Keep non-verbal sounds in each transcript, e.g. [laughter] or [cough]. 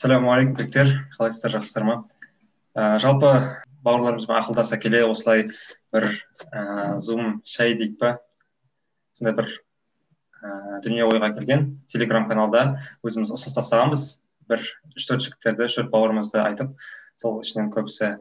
ассалаумағалейкум түлектер қалайсыздар жақсылар ма? Ә, жалпы бауырларымызбен ақылдаса келе осылай бір ә, зум шай дейік па? Сондай бір ә, дүние ойға келген телеграм каналда өзіміз ұсыныс тастағанбыз бір үш төрт жігіттерді үш төрт бауырымызды айтып сол ішінен көбісі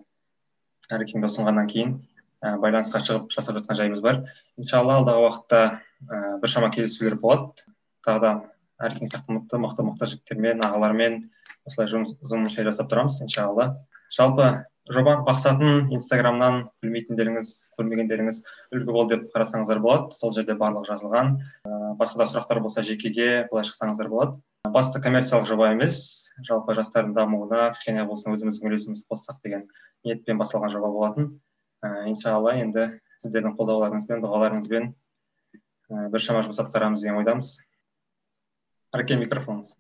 әрекеңді ұсынғаннан кейін ә, байланысқа шығып жасап жатқан жайымыз бар. Иншалла алдағы уақытта ә, біршама кездесулер болады. Тағы да әрекең сияқты мықты мықты мықты жігіттермен ағалармен осылай шай жасап тұрамыз иншалла. Жалпы жобаның мақсатын инстаграмнан білмейтіндеріңіз көрмегендеріңіз үлгі бол деп қарасаңыздар болады. Сол жерде барлығы жазылған. Ә, басқа да сұрақтар болса жекеге былай шықсаңыздар болады. Басты коммерциялық жоба емес. Жалпы жастардың дамуына кішкене болсын өзіміздің үлесімізді қоссақ деген ниетпен басталған жоба болатын. Ә, иншалла енді сіздердің қолдауларыңызбен дұғаларыңызбен ә, біршама жұмыс атқарамыз деген ойдамыз. Әреке микрофоныңыз.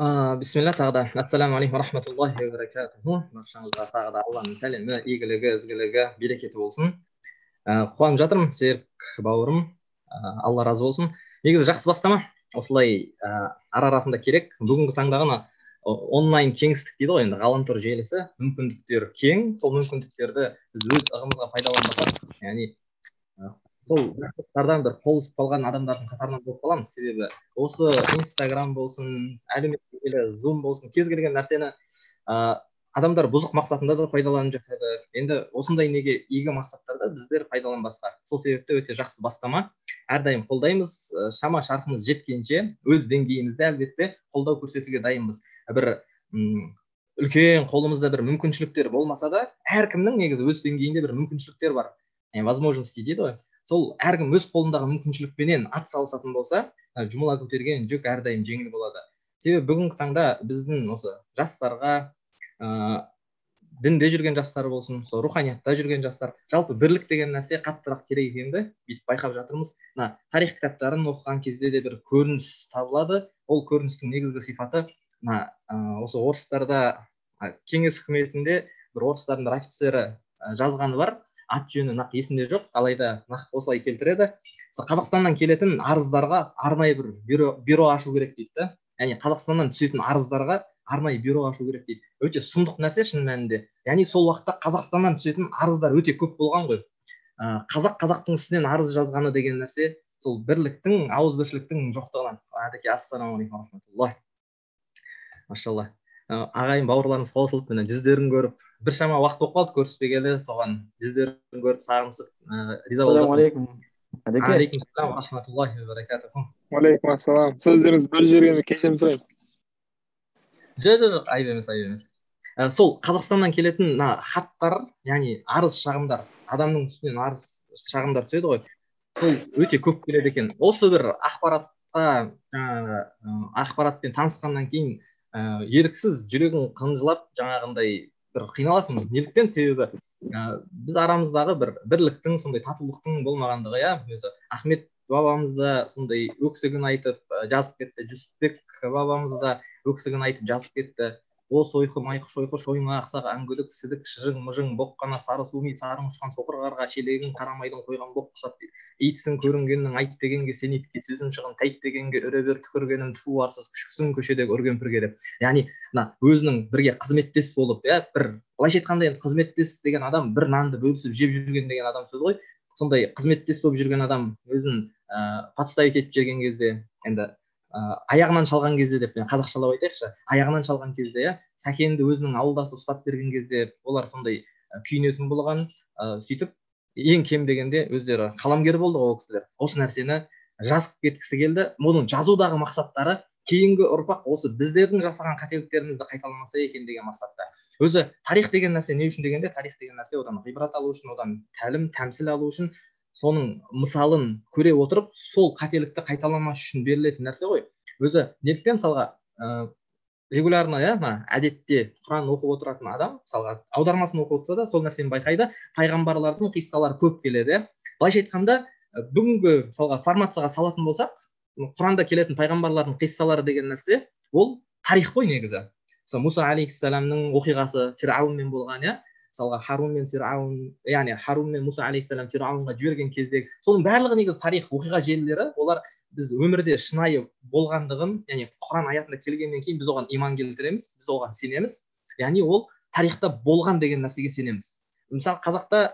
Бисмилля тағы да ассалаумағалейкум рахматуллахи баракатуху баршаңызға тағы да алланың сәлемі игілігі ізгілігі берекеті болсын. Қуанып жатырмын серік бауырым. Алла разы болсын. Негізі жақсы бастама. Осылай ара арасында керек. Бүгінгі таңда ғана онлайн кеңістік дейді ғой енді ғаламтор желісі. Мүмкіндіктер кең. Сол мүмкіндіктерді біз өз ығымызға пайдаланбасақ яғни сол жақсылықтардан бір қол қалған адамдардың қатарынан болып қаламыз. Себебі осы инстаграм болсын әлеуметтік желі зум болсын кез келген нәрсені ә, адамдар бұзық мақсатында да пайдаланып жатады. Енді осындай неге игі мақсаттарда біздер пайдаланбасқа. Сол себепті өте жақсы бастама. Әрдайым қолдаймыз. Шама шарқымыз жеткенше өз деңгейімізде әлбетте қолдау көрсетуге дайынбыз. Бір м үлкен қолымызда бір мүмкіншіліктер болмаса да әркімнің негізі өз деңгейінде бір мүмкіншіліктер бар. Возможности дейді ғой. Сол әркім өз қолындағы мүмкіншілікпенен ат салысатын болса жұмыла көтерген жүк әрдайым жеңіл болады. Себебі бүгінгі таңда біздің осы жастарға ыыы дінде жүрген жастар болсын сол руханиятта жүрген жастар жалпы бірлік деген нәрсе қаттырақ керек екенді бүйтіп байқап жатырмыз. Мына тарих кітаптарын оқыған кезде де бір көрініс табылады. Ол көріністің негізгі сипаты мына осы орыстарда кеңес үкіметінде бір орыстардың бір офицері жазғаны бар. Аты жөні нақ есімде жоқ алайда нақ осылай келтіреді. Қазақстаннан келетін арыздарға арнайы бір бюро, бюро ашу керек дейді да. Яғни қазақстаннан түсетін арыздарға арнайы бюро ашу керек дейді. Өте сұмдық нәрсе шын мәнінде. Яғни сол уақытта қазақстаннан түсетін арыздар өте көп болған ғой. Қазақ қазақтың үстінен арыз жазғаны деген нәрсе сол бірліктің ауызбіршіліктің жоқтығынан. Әдеке ассалаумағалейкум рахматуллах. Машалла. Ағайын бауырларымыз қосылып міне жүздерін көріп біршама уақыт болып қалды көріспегелі соған жүздерін көріп сағынысып риза ассалаумағалейкум әдеке рахматуллахи уалейкум ассалам сөздеріңізді бөліп жібергеніме кешірім сұраймын. Жоқ жоқ жоқ айып емес айып емес. Сол қазақстаннан келетін мына хаттар яғни арыз шағымдар адамның үстінен арыз шағымдар түседі ғой сол өте көп келеді екен. Осы бір ақпаратқа жаңағы ақпаратпен танысқаннан кейін ә, еріксіз жүрегің қынжылап жаңағындай бір қиналасың неліктен себебі ә, біз арамыздағы бір бірліктің сондай татулықтың болмағандығы иә өзі. Ахмет бабамыз да сондай өксігін айтып жазып кетті. Жүсіпбек бабамыз да өксігін айтып жазып кетті. О сойқы майқы шойқы шойма ақсақ әңгүлік сідік шыжың мыжың боққана сары суми сарың ұшқан соқыр қарға шелегің қарамайдың қойған боқ құсап итсің көрінгеннің айт дегенге сен итке сөзің шығын тәйт дегенге үре бер түкіргенім тфу арсыз күшіксің көшедегі үрген пірге деп яғни мына өзінің бірге қызметтес болып иә бір былайша айтқанда енді қызметтес деген адам бір нанды бөлісіп жеп жүрген деген адам сөз ғой. Сондай қызметтес болып жүрген адам өзін ыыы подставить етіп жүрген кезде енді ыыы аяғынан шалған кезде деп мен қазақшалап айтайықшы. Аяғынан шалған кезде иә сәкенді өзінің ауылдасы ұстап берген кезде олар сондай күйінетін болған ыыы сөйтіп ең кем дегенде өздері қаламгер болды ғой ол кісілер. Осы нәрсені жазып кеткісі келді. Мұның жазудағы мақсаттары кейінгі ұрпақ осы біздердің жасаған қателіктерімізді қайталамаса екен деген мақсатта. Өзі тарих деген нәрсе не үшін дегенде тарих деген нәрсе одан ғибрат алу үшін одан тәлім тәмсіл алу үшін соның мысалын көре отырып сол қателікті қайталамас үшін берілетін нәрсе ғой. Өзі неліктен мысалға ыыы регулярно иә мына әдетте құран оқып отыратын адам мысалға аудармасын оқып отырса да сол нәрсені байқайды. Пайғамбарлардың қиссалары көп келеді иә. Былайша айтқанда бүгінгі мысалға формацияға салатын болсақ құранда келетін пайғамбарлардың қиссалары деген нәрсе ол тарих қой негізі. Мысалы мұса алейхисаламның оқиғасы фирауынмен болған иә. Мысалға харун мен фирауын яғни харун мен мұса алейхисалам фирауынға жіберген кезде соның барлығы негізі тарих оқиға желілері олар біз өмірде шынайы болғандығын яғни құран аятында келгеннен кейін біз оған иман келтіреміз біз оған сенеміз. Яғни ол тарихта болған деген нәрсеге сенеміз. Мысалы қазақта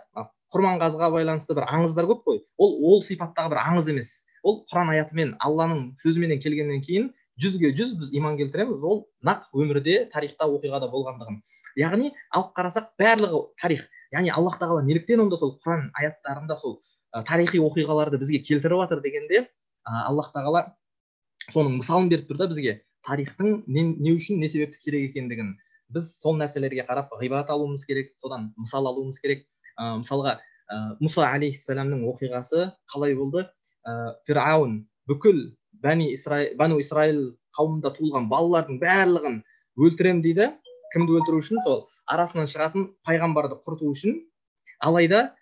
құрманғазыға байланысты бір аңыздар көп қой. Ол ол сипаттағы бір аңыз емес. Ол құран аятымен алланың сөзіменен келгеннен кейін жүзге жүз біз иман келтіреміз. Ол нақ өмірде тарихта оқиғада болғандығын. Яғни алып қарасақ барлығы тарих. яғни аллах тағала неліктен онда сол құран аяттарында сол тарихи оқиғаларды бізге келтіріп жатыр дегенде аллах тағала соның мысалын беріп тұр да бізге тарихтың не, не үшін не себепті керек екендігін. Біз сол нәрселерге қарап ғибрат алуымыз керек содан мысал алуымыз керек. Ә, мысалға ә, мұса алейхисаламның оқиғасы қалай болды? Ә, фирауын бүкіл бәни исраил бану исраил қауымында туылған балалардың барлығын өлтіремін дейді. Кімді өлтіру үшін? сол арасынан шығатын пайғамбарды құрту үшін. Алайда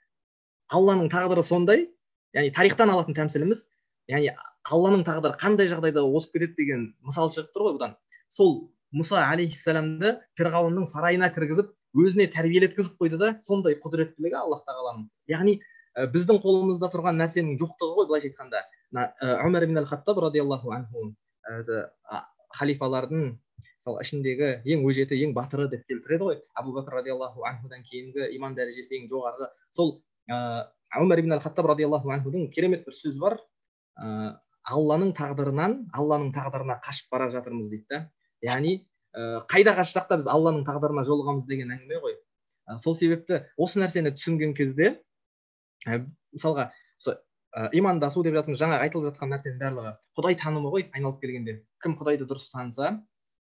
алланың тағдыры сондай. Яғни тарихтан алатын тәмсіліміз. Яғни алланың тағдыры қандай жағдайда озып кетеді деген мысал шығып тұр ғой бұдан. Сол мұса алейхисаламды фирғауынның сарайына кіргізіп өзіне тәрбиелеткізіп қойды да сондай құдіреттілігі аллах тағаланың. Яғни ә, біздің қолымызда тұрған нәрсенің жоқтығы ғой былайша айтқанда. Мына өмір ибн хаттаб радиаллаху анху халифалардың мысалы ішіндегі ең өжеті ең батыры деп келтіреді ғой. Абу бәкір радиаллаху анхудан кейінгі иман дәрежесі ең жоғарғы. Сол ыыы өмір ибн хаттаб радиаллаху анхудың керемет бір сөзі бар. Ә, алланың тағдырынан алланың тағдырына қашып бара жатырмыз дейді да. Яғни қайда қашсақ та біз алланың тағдырына жолығамыз деген әңгіме ғой. Ә, сол себепті осы нәрсені түсінген кезде мысалға осы ә, имандасу деп жатырмыз жаңа айтылып жатқан нәрсенің барлығы құдай танымы ғой айналып келгенде. Кім құдайды дұрыс таныса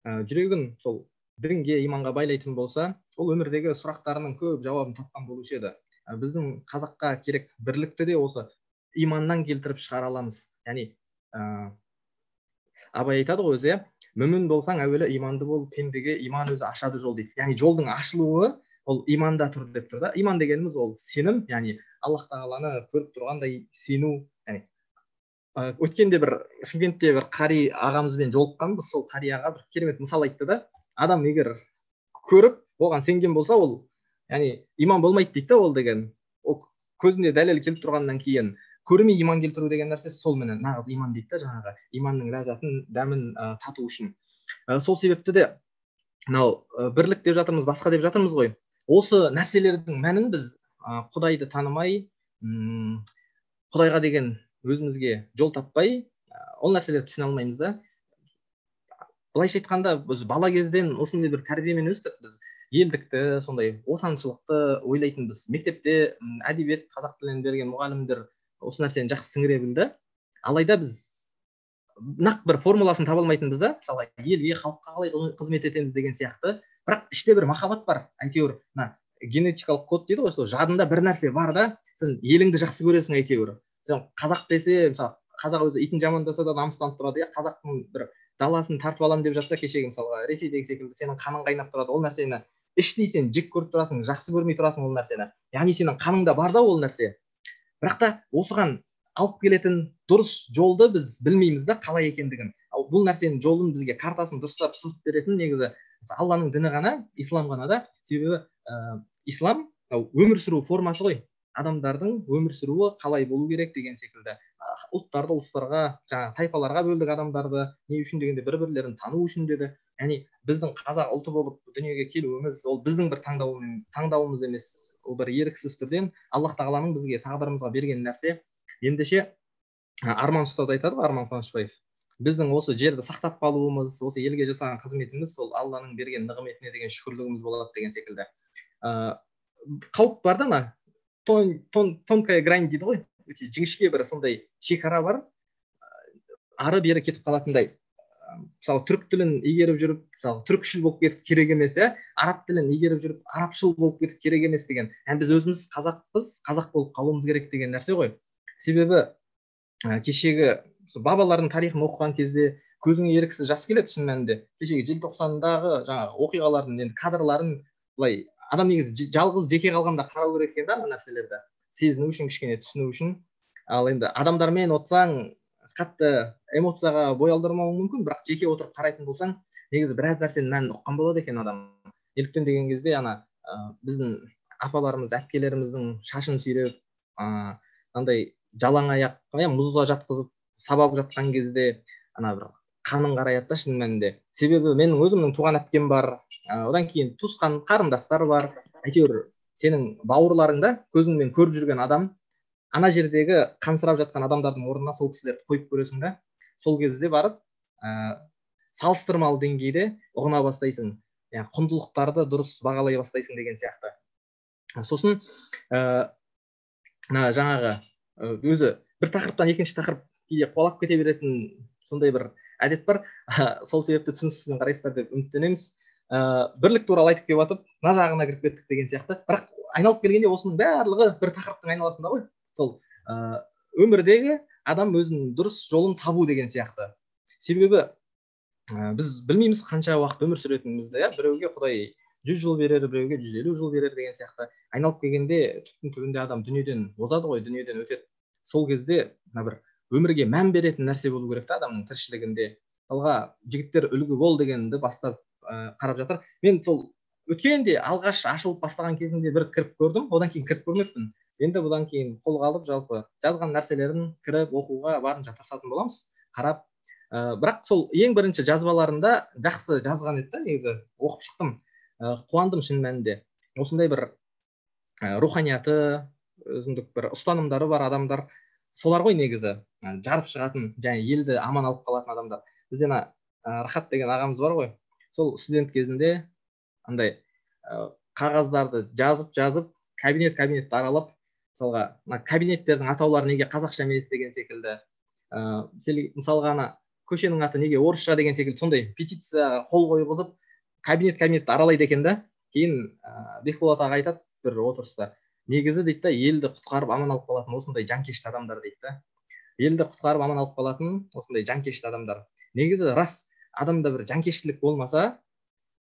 жүрегін сол дінге иманға байлайтын болса ол өмірдегі сұрақтарының көп жауабын тапқан болушы еді. Біздің қазаққа керек бірлікті де осы иманнан келтіріп шығара аламыз. Яғни ә, абай айтады ғой өзі мүмін болсаң әуелі иманды бол пендеге иман өзі ашады жол дейді. Яғни жолдың ашылуы ол иманда тұр деп тұр да. Иман дегеніміз ол сенім яғни аллах тағаланы көріп тұрғандай сену ә, өткенде бір шымкентте бір қари ағамызбен жолыққанбыз. Сол қари аға бір керемет мысал айтты да адам егер көріп оған сенген болса ол яғни иман болмайды дейді да ол деген. Ол көзінде дәлел келіп тұрғаннан кейін көрмей иман келтіру деген нәрсе сол міне нағыз иман дейді да жаңағы иманның ләззатын дәмін ә, тату үшін ә, сол себепті де мынау ә, бірлік деп жатырмыз басқа деп жатырмыз ғой. Осы нәрселердің мәнін біз ә, құдайды танымай ұм, құдайға деген өзімізге жол таппай ол нәрселерді түсіне алмаймыз да. Былайша айтқанда біз бала кезден осындай бір тәрбиемен өстік. Біз елдікті сондай отаншылықты ойлайтынбыз. Мектепте әдебиет қазақ тілінен берген мұғалімдер осы нәрсені жақсы сіңіре білді. Алайда біз нақ бір формуласын таба алмайтынбыз да. Мысалы елге халыққа қалай қызмет етеміз деген сияқты. Бірақ іште бір махаббат бар. Әйтеуір мына генетикалық код дейді ғой сол жадында бір нәрсе бар да сен еліңді жақсы көресің әйтеуір. Сен қазақ десе мысалы қазақ өзі итін жамандаса да намыстанып тұрады иә. Қазақтың бір даласын тартып аламын деп жатса кешегі мысалға ресейдегі секілді сенің қаның қайнап тұрады ол нәрсені іштей сен жек көріп тұрасың жақсы көрмей тұрасың ол нәрсені. Яғни сенің қаныңда бар да ол нәрсе. Бірақ та осыған алып келетін дұрыс жолды біз білмейміз да қалай екендігін. Ал бұл нәрсенің жолын бізге картасын дұрыстап сызып беретін негізі алланың діні ғана ислам ғана да. Себебі ә, ислам өмір сүру формасы ғой. Адамдардың өмір сүруі қалай болу керек деген секілді. Ұлттарды ұлыстарға жаңағы тайпаларға бөлдік адамдарды не үшін дегенде бір бірлерін тану үшін деді. Яғни біздің қазақ ұлты болып дүниеге келуіміз ол біздің бір таңдауымыз емес. Ол бір еріксіз түрден аллах тағаланың бізге тағдырымызға берген нәрсе. Ендеше арман ұстаз айтады ғой арман қуанышбаев. Біздің осы жерді сақтап қалуымыз осы елге жасаған қызметіміз сол алланың берген нығметіне деген шүкірлігіміз болады деген секілді. Ыыы қауіп бар да ана тон, тон, тонкая грань дейді ғой. Өте жіңішке бір сондай шекара бар. Ары бері кетіп қалатындай. Мысалы түрік тілін игеріп жүріп мысалы түркшіл болып кетіп керек емес иә? Араб тілін игеріп жүріп арабшыл болып кетіп керек емес деген. Яғни біз өзіміз қазақпыз қазақ болып қалуымыз керек деген нәрсе ғой. Себебі ә, кешегі бабалардың тарихын оқыған кезде көзіңе еріксіз жас келеді шын мәнінде. Кешегі желтоқсандағы жаңағы оқиғалардың енді кадрларын былай адам негізі жалғыз жеке қалғанда қарау керек екен да ана нәрселерді. Сезіну үшін кішкене түсіну үшін. Ал енді адамдармен отырсаң қатты эмоцияға бой алдырмауың мүмкін бірақ жеке отырып қарайтын болсаң негізі біраз нәрсенің мәнін ұққан болады екен адам. Неліктен деген кезде ана ә, біздің апаларымыз әпкелеріміздің шашын сүйреп ыыы андай жалаң аяқ иә мұзға жатқызып сабап жатқан кезде ана бір қаның қараяды да шын мәнінде. Себебі менің өзімнің туған әпкем бар одан кейін туысқан қарындастар бар. Әйтеуір сенің бауырларың да көзіңмен көріп жүрген адам ана жердегі қансырап жатқан адамдардың орнына сол кісілерді қойып көресің да. Сол кезде барып ә, салыстырмалы деңгейде ұғына бастайсың. Яғни құндылықтарды дұрыс бағалай бастайсың деген сияқты. Сосын ә, мына жаңағы өзі бір тақырыптан екінші тақырып кейде қуалап кете беретін сондай бір әдет бар. [laughs] Сол себепті түсіністікпен қарайсыздар деп үміттенеміз. Ә, бірлік туралы айтып келіп жатып мына жағына кіріп кеттік деген сияқты. Бірақ айналып келгенде осының барлығы бір тақырыптың айналасында ғой. Сол ә, өмірдегі адам өзінің дұрыс жолын табу деген сияқты. Себебі ә, біз білмейміз қанша уақыт өмір сүретінімізді иә. Біреуге құдай жүз жыл берер біреуге жүз елу жыл берер деген сияқты. Айналып келгенде түптің түбінде адам дүниеден озады ғой дүниеден өтеді. Сол кезде мына бір өмірге мән беретін нәрсе болу керек та адамның тіршілігінде. Мысалға жігіттер үлгі бол дегенді бастап ә, қарап жатыр. Мен сол өткенде алғаш ашылып бастаған кезінде бір кіріп көрдім. Одан кейін кіріп көрмеппін. Енді бұдан кейін қолға алып жалпы жазған нәрселерін кіріп оқуға барынша тырысатын боламыз. Қарап ә, бірақ сол ең бірінші жазбаларында жақсы жазған еді да негізі оқып шықтым. Ә, қуандым шын мәнінде. Осындай бір ә, руханияты өзіндік бір ұстанымдары бар адамдар солар ғой негізі. Жарып шығатын және елді аман алып қалатын адамдар. бізде ана рахат деген ағамыз бар ғой. сол студент кезінде андай ә, қағаздарды жазып жазып кабинет кабинетті аралап мысалға мына кабинеттердің атаулары неге қазақша емес деген секілді ыыы мысалға ана көшенің аты неге орысша деген секілді сондай петицияға қол қойғызып кабинет кабинетті аралайды екен да кейін ыыы бекболат аға айтады бір отырыста негізі дейді да елді құтқарып аман алып қалатын осындай жанкешті адамдар дейді да. Елді құтқарып аман алып қалатын осындай жанкешті адамдар. Негізі рас адамда бір жанкештілік болмаса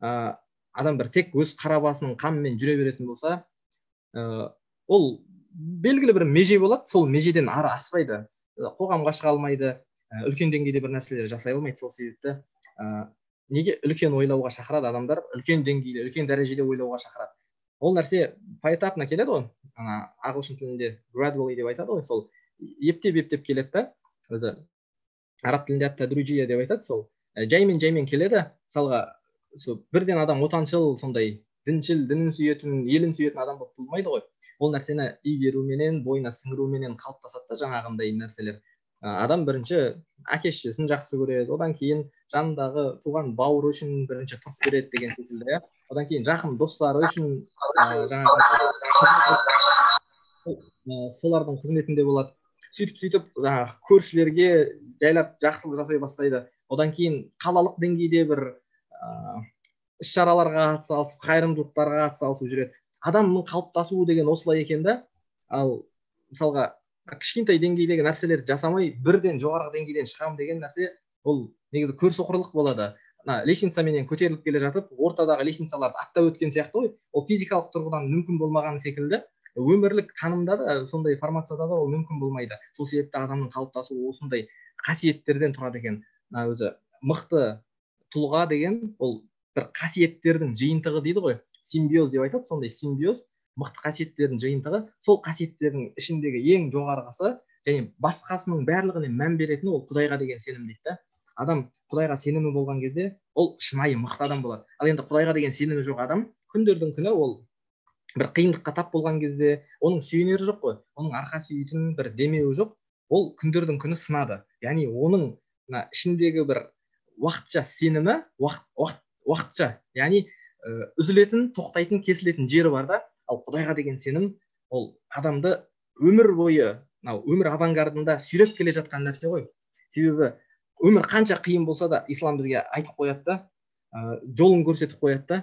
ә, адам бір тек өз қара басының қамымен жүре беретін болса ә, ол белгілі бір меже болады сол межеден ары аспайды қоғамға шыға алмайды үлкен деңгейде бір нәрселер жасай алмайды сол себепті ә, неге үлкен ойлауға шақырады адамдар? Үлкен деңгейде үлкен дәрежеде ойлауға шақырады. Ол нәрсе поэтапно келеді ғой ана ағылшын тілінде gradually деп айтады ғой сол. Ептеп ептеп келеді да өзі араб тілінде деп айтады сол Ә, жаймен жаймен келеді мысалға сол бірден адам отаншыл сондай діншіл дінін сүйетін елін сүйетін адам болып туылмайды ғой ол нәрсені игеруменен бойына сіңіруменен қалыптасады да жаңағындай нәрселер. Ә, адам бірінші әке шешесін жақсы көреді. Одан кейін жанындағы туған бауыры үшін бірінші тұрып береді деген секілді иә. Одан кейін жақын достары үшін жаңағы солардың қызметінде болады. Сөйтіп сөйтіп жаңағы көршілерге жайлап жақсылық жасай бастайды. Одан кейін қалалық деңгейде бір ыыы іс шараларға атсалысып қайырымдылықтарға атсалысып жүреді. Адамның қалыптасуы деген осылай екен да ал мысалға кішкентай деңгейдегі нәрселерді жасамай бірден жоғарғы деңгейден шығамын деген нәрсе ол негізі көрсоқырлық болады. Мына лестницаменен көтеріліп келе жатып ортадағы лестницаларды аттап өткен сияқты ғой. Ол физикалық тұрғыдан мүмкін болмағаны секілді. Өмірлік танымда да сондай формацияда да ол мүмкін болмайды. Сол себепті адамның қалыптасуы осындай қасиеттерден тұрады екен. Мына өзі мықты тұлға деген ол бір қасиеттердің жиынтығы дейді ғой. Симбиоз деп айтады сондай симбиоз мықты қасиеттердің жиынтығы. Сол қасиеттердің ішіндегі ең жоғарғысы және басқасының барлығына мән беретіні ол құдайға деген сенім дейді да. Адам құдайға сенімі болған кезде ол шынайы мықты адам болады. Ал енді құдайға деген сенімі жоқ адам күндердің күні ол бір қиындыққа тап болған кезде оның сүйенері жоқ қой. Оның арқа сүйейтін бір демеуі жоқ. Ол күндердің күні сынады. Яғни оның мына ішіндегі бір уақытша сенімі уақыт, уақыт, уақытша яғни үзілетін тоқтайтын кесілетін жері бар да. Ал құдайға деген сенім ол адамды өмір бойы мынау өмір авангардында сүйреп келе жатқан нәрсе ғой. Себебі өмір қанша қиын болса да ислам бізге айтып қояды да ә, жолын көрсетіп қояды да.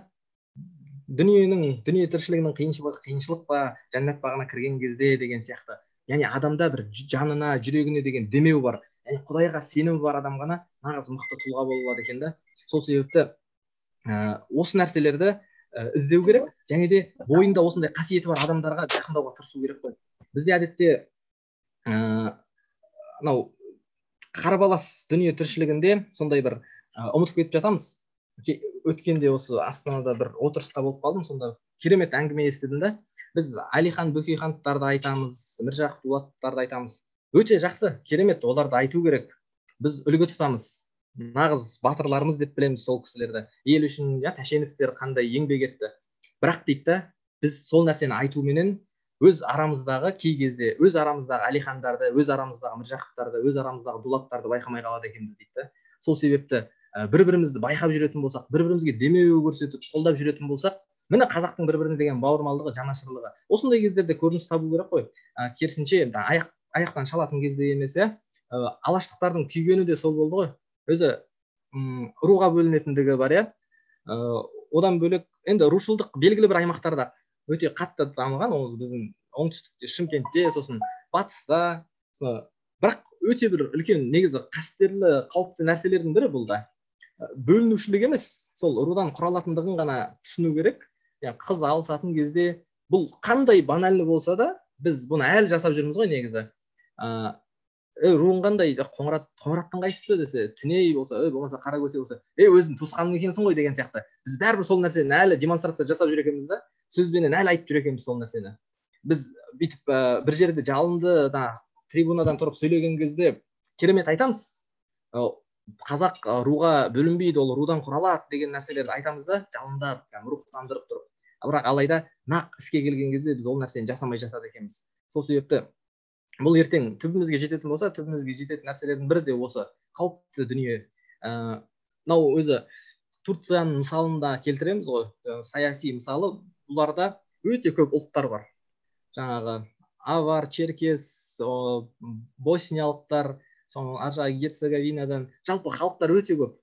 Дүниенің дүние тіршілігінің қиыншылығы қиыншылық па жәннат бағына кірген кезде деген сияқты. Яғни адамда бір жанына жүрегіне деген демеу бар. Яғни құдайға сенімі бар адам ғана нағыз мықты тұлға бола алады екен да. Сол себепті ә, осы нәрселерді ә, іздеу керек және де бойында осындай қасиеті бар адамдарға жақындауға тырысу керек қой. Бізде әдетте мынау ә, қарбалас дүние тіршілігінде сондай бір ұмытып кетіп жатамыз. Өткенде осы астанада бір отырыста болып қалдым сонда керемет әңгіме естідім да. Біз әлихан бөкейхановтарды айтамыз міржақып дулатовтарды айтамыз. Өте жақсы керемет оларды айту керек. Біз үлгі тұтамыз. Нағыз батырларымыз деп білеміз сол кісілерді. Ел үшін иә тәшеновтер қандай еңбек етті. Бірақ дейді да біз сол нәрсені айтуменен өз арамыздағы кей кезде өз арамыздағы әлихандарды өз арамыздағы міржақыптарды өз арамыздағы дулаттарды байқамай қалады екенбіз дейді да сол себепті бір бірімізді байқап жүретін болсақ бір бірімізге демеу көрсетіп қолдап жүретін болсақ міне қазақтың бір біріне деген бауырмалдығы жанашырлығы. Осындай кездерде көрініс табу керек қой. Ә, керісінше аяқ аяқтан шалатын кезде емес иә. Алаштықтардың күйгені де сол болды ғой. Өзі м руға бөлінетіндігі бар иә. Одан бөлек енді рушылдық белгілі бір аймақтарда өте қатты дамыған. Ол біздің оңтүстікте шымкентте сосын батыста бірақ өте бір үлкен негізі қастерлі қауіпті нәрселердің бірі бұл да. Бөлінушілік емес. Сол рудан құралатындығын ғана түсіну керек. Қыз алысатын кезде бұл қандай банальный болса да біз бұны әлі жасап жүрміз ғой негізі. Ыыы ей руың қандай? қоңырат қоңыраттың қайсысы десе түней болса ей болмаса қаракөсе болса ей өзің туысқаның екенсің ғой деген сияқты. Біз бәрібір сол нәрсені әлі демонстрация жасап жүр екенбіз да сөзбенен әлі айтып жүр екенбіз сол нәрсені. Біз бүйтіп ә, бір жерде жалынды да трибунадан тұрып сөйлеген кезде керемет айтамыз. Қазақ руға бөлінбейді ол рудан құралады деген нәрселерді айтамыз да жалындап рухтандырып тұрып. Бірақ алайда нақ іске келген кезде біз ол нәрсені жасамай жатады екенбіз. Сол себепті бұл ертең түбімізге жететін болса түбімізге жететін нәрселердің бірі де осы қауіпті дүние. Мынау ә, өзі турцияның мысалын да келтіреміз ғой. Ә, саяси мысалы бұларда өте көп ұлттар бар. Жаңағы авар черкес босниялықтар соның ар жағы герцеговинадан жалпы халықтар өте көп.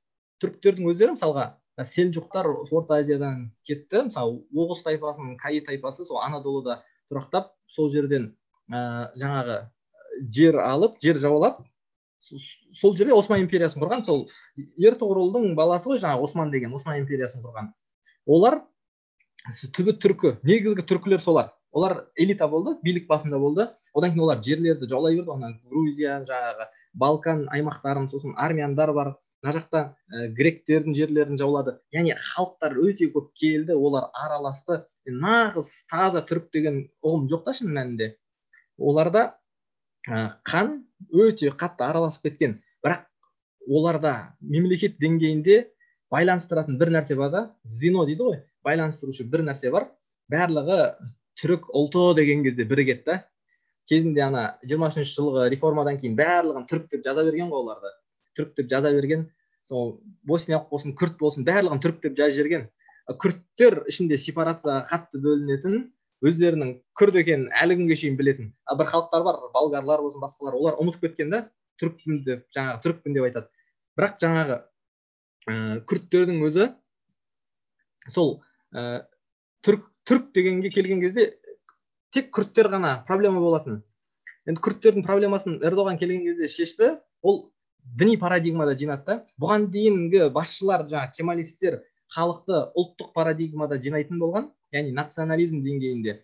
Түріктердің өздері мысалға селжұқтар орта азиядан кетті. Мысалы оғыз тайпасының каи тайпасы сол анадолыда тұрақтап сол жерден ә, жаңағы жер алып жер жаулап сол жерде осман империясын құрған. Сол ертұғырылдың баласы ғой жаңағы осман деген осман империясын құрған. Олар түбі түркі негізгі түркілер солар. Олар элита болды билік басында болды. Одан кейін олар жерлерді жаулай берді. Онан грузия жаңағы балкан аймақтарын сосын армяндар бар. Мына жақта ә, гректердің жерлерін жаулады. Яғни халықтар өте көп келді олар араласты. Нағыз таза түрік деген ұғым жоқ та шын мәнінде. Оларда ә, қан өте қатты араласып кеткен. Бірақ оларда мемлекет деңгейінде байланыстыратын бір нәрсе бар да звено дейді ғой. Байланыстырушы бір нәрсе бар. Барлығы түрік ұлты деген кезде бірігеді да. Кезінде ана жиырма үшінші жылғы реформадан кейін барлығын түрік деп жаза берген ғой оларды. түрік деп жаза берген сол босниялық болсын күрт болсын барлығын түрік деп жазып жіберген күрттер ішінде сепарацияға қатты бөлінетін өздерінің күрд екенін әлі күнге шейін білетін. А бір халықтар бар болгарлар болсын басқалар олар ұмытып кеткен да түрікпін деп жаңағы түрікпін деп айтады. Бірақ жаңағы ә, күрттердің өзі сол ә, түрік түрік дегенге келген кезде тек күрттер ғана проблема болатын. Енді күрттердің проблемасын эрдоған келген кезде шешті. Ол діни парадигмада жинады да. Бұған дейінгі басшылар жаңағы кемалисттер халықты ұлттық парадигмада жинайтын болған яғни национализм деңгейінде.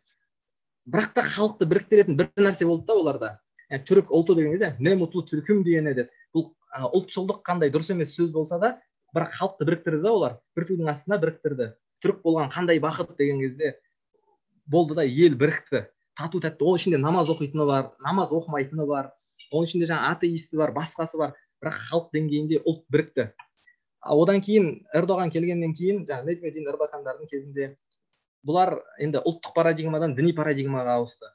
Бірақ та халықты біріктіретін бір нәрсе болды да оларда. Yani, түрік ұлты деген кезде не мутлу түркім деген еді бұл ұлтшылдық қандай дұрыс емес сөз болса да бірақ халықты біріктірді да олар. Бір тудың астында біріктірді. Түрік болған қандай бақыт деген кезде болды да ел бірікті. Тату тәтті оның ішінде намаз оқитыны бар намаз оқымайтыны бар оның ішінде жаңағы атеисті бар басқасы бар. Бірақ халық деңгейінде ұлт бірікті. Одан кейін эрдоған келгеннен кейін жаңағы кезінде бұлар енді ұлттық парадигмадан діни парадигмаға ауысты.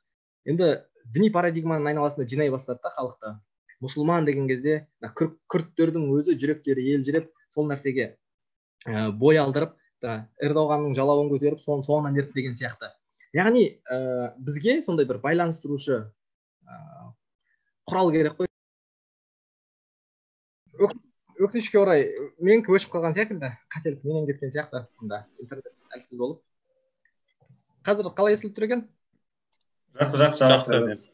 Енді діни парадигманың айналасында жинай бастады да халықты мұсылман деген кезде күрттердің өзі жүректері елжіреп сол нәрсеге ә, бой алдырып эрдоғанның жалауын көтеріп соны соңынан ерді деген сияқты. Яғни ә, бізге сондай бір байланыстырушы ә, құрал керек қой. Өкінішке орай менікі өшіп қалған секілді қателік менен кеткен сияқты мында интернет әлсіз болып. Қазір қалай естіліп тұр екен? Жақсы жақсы жақсы.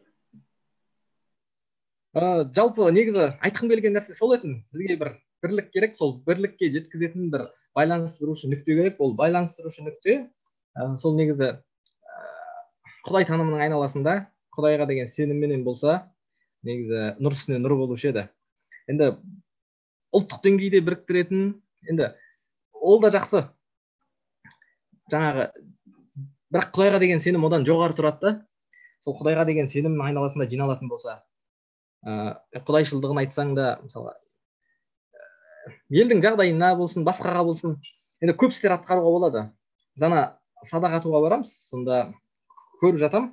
Ә, жалпы негізі айтқым келген нәрсе сол еді. Бізге бір бірлік керек сол бірлікке жеткізетін бір байланыстырушы нүкте керек. Ол байланыстырушы нүкте ә, сол негізі құдай танымының айналасында құдайға деген сенімменен болса негізі нұр үстіне нұр болушы еді. Енді ұлттық деңгейде біріктіретін енді ол да жақсы. Жаңағы бірақ құдайға деген сенім одан жоғары тұрады да. Сол құдайға деген сенім айналасында жиналатын болса ыыы құдайшылдығын айтсаң да мысалға елдің жағдайына болсын басқаға болсын енді көп істер атқаруға болады. Жаңа садақ атуға барамыз сонда көріп жатам.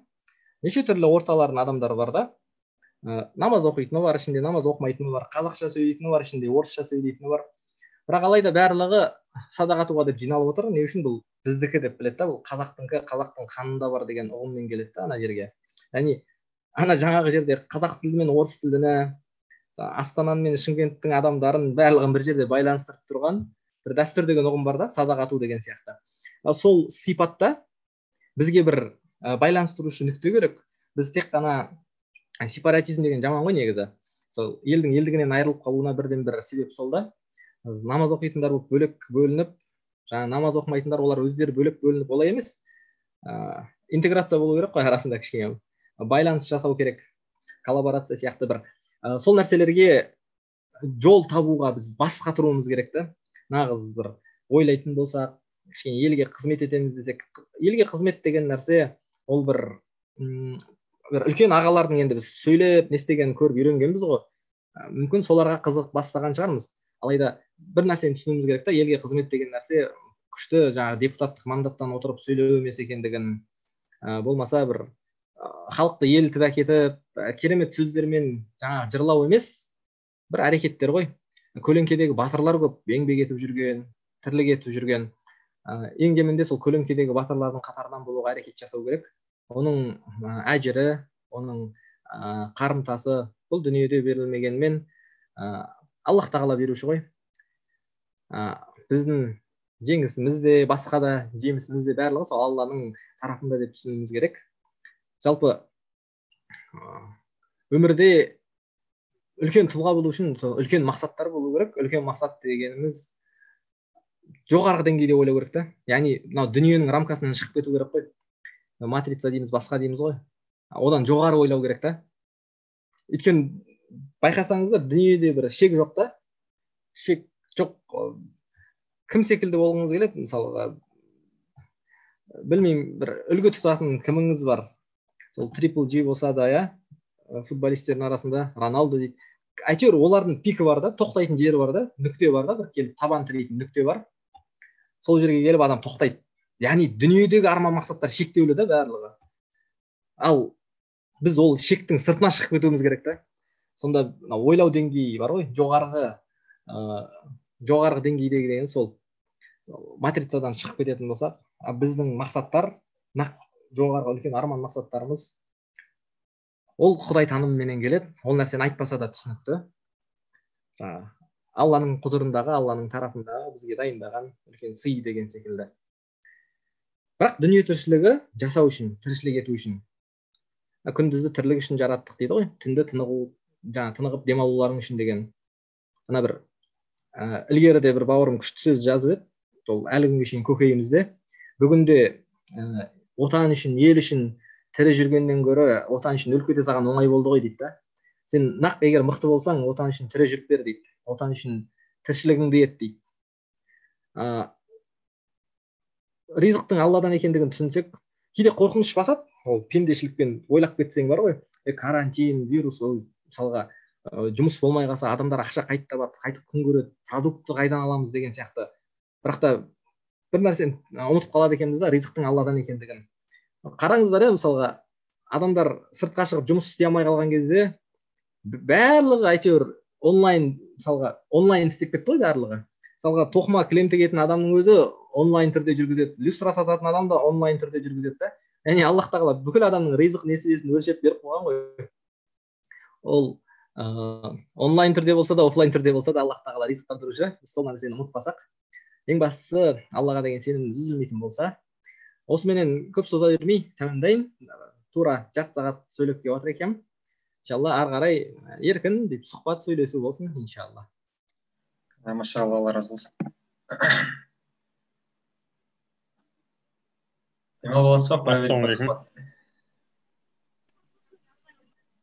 Неше түрлі орталардың адамдары бар да. Ә, намаз оқитыны бар ішінде намаз оқымайтыны бар қазақша сөйлейтіні бар ішінде орысша сөйлейтіні бар. Бірақ алайда барлығы садақ атуға деп жиналып отыр. Не үшін бұл біздікі деп біледі да бұл қазақтыңкі қазақтың қанында бар деген ұғыммен келеді да ана жерге. Яғни ана жаңағы жерде қазақ тілі мен орыс тіліне астана мен шымкенттің адамдарын барлығын бір жерде байланыстырып тұрған бір дәстүр деген ұғым бар да садақ ату деген сияқты. Сол сипатта бізге бір ә, байланыстырушы нүкте керек. Біз тек қана сепаратизм деген жаман ғой негізі. Сол елдің елдігінен айырылып қалуына бірден бір себеп сол да. Намаз оқитындар болып бөлек бөлініп жаңағы намаз оқымайтындар олар өздері бөлек бөлініп олай емес. Ә, интеграция болу керек қой арасында кішкене. Байланыс жасау керек. Коллаборация сияқты бір. Ә, сол нәрселерге жол табуға біз бас қатыруымыз керек та. Нағыз бір ойлайтын болсақ кішкене елге қызмет етеміз десек елге қызмет деген нәрсе ол бір бір үлкен ағалардың енді біз сөйлеп не істегенін көріп үйренгенбіз ғой. Мүмкін соларға қызығып бастаған шығармыз. Алайда бір нәрсені түсінуіміз керек та елге қызмет деген нәрсе күшті жаңағы депутаттық мандаттан отырып сөйлеу емес екендігін ә, болмаса бір халықты елітіп әкетіп керемет сөздермен жаңағы жырлау емес бір әрекеттер ғой. Көлеңкедегі батырлар көп еңбек етіп жүрген тірлік етіп жүрген. Ә, ең кемінде сол көлеңкедегі батырлардың қатарынан болуға әрекет жасау керек. Оның әжірі оның қарымтасы бұл дүниеде берілмегенмен аллах тағала беруші ғой. Біздің жеңісіміз де басқа да жемісіміз де барлығы сол алланың тарапында деп түсінуіміз керек. Жалпы өмірде үлкен тұлға болу үшін сол үлкен мақсаттар болу керек. Үлкен мақсат дегеніміз жоғарғы деңгейде ойлау керек та. Яғни мынау дүниенің рамкасынан шығып кету керек қой. Матрица дейміз басқа дейміз ғой. Одан жоғары ойлау керек та. Өйткені байқасаңыздар дүниеде бір шек жоқ та. Шек жоқ кім секілді болғыңыз келеді? Мысалға білмеймін бір үлгі тұтатын кіміңіз бар? Сол трипл джи болса да иә футболистердің арасында роналду дейді әйтеуір олардың пикі бар да тоқтайтын жері бар да нүкте бар да бір келіп табан тірейтін нүкте бар. Сол жерге келіп адам тоқтайды. Яғни дүниедегі арман мақсаттар шектеулі да барлығы. Ал біз ол шектің сыртына шығып кетуіміз керек та. Сонда ойлау деңгейі бар ғой. Жоғарғы ә, жоғарғы деңгейдегі деген сол, матрицадан шығып кететін болсақ біздің мақсаттар нақ жоғарғы үлкен арман мақсаттарымыз ол құдай танымыменен келеді. Ол нәрсені айтпаса да түсінікті. Жаңағы алланың құзырындағы алланың тарапындағы бізге дайындаған үлкен сый деген секілді. Бірақ дүние тіршілігі жасау үшін тіршілік ету үшін. Күндізді тірлік үшін жараттық дейді ғой. Түнді тынығу жаңағы тынығып демалуларың үшін деген. Ана бір ә, ілгеріде бір бауырым күшті сөз жазып еді. Ол әлі күнге шейін көкейімізде. Бүгінде ә, отан үшін ел үшін тірі жүргеннен гөрі отан үшін өліп кете салған оңай болды ғой дейді да. Сен нақ егер мықты болсаң отан үшін тірі жүріп бер дейді. Отан үшін тіршілігіңді ет дейді. Ә, ризықтың алладан екендігін түсінсек кейде қорқыныш басады. Ол пендешілікпен ойлап кетсең бар ғой. Е карантин вирус ол мысалға жұмыс болмай қалса адамдар ақша қайтып табады қайтып күн көреді продуктты қайдан аламыз деген сияқты. Бірақ та бір нәрсені ұмытып қалады екенбіз да ризықтың алладан екендігін. Қараңыздар иә мысалға адамдар сыртқа шығып жұмыс істей алмай қалған кезде барлығы әйтеуір онлайн мысалға онлайн істеп кетті ғой барлығы. Мысалға тоқыма кілем тігетін адамның өзі онлайн түрде жүргізеді люстра сататын адам да онлайн түрде жүргізеді да. Яғни аллах тағала бүкіл адамның ризық несібесін өлшеп беріп қойған ғой. Ол ыыы онлайн түрде болса да офлайн түрде болса да аллах тағала ризықтандырушы біз сол нәрсені ұмытпасақ. Ең бастысы аллаға деген сеніміміз үзілмейтін болса осыменен көп соза бермей тәмамдайын тура жарты сағат сөйлеп келіп жатыр екенмін. Иншалла ары қарай еркін бүйтіп сұхбат сөйлесу болсын иншалла. Машалла алла разы болсын демалып жатсыз ба ассалаумағалейкум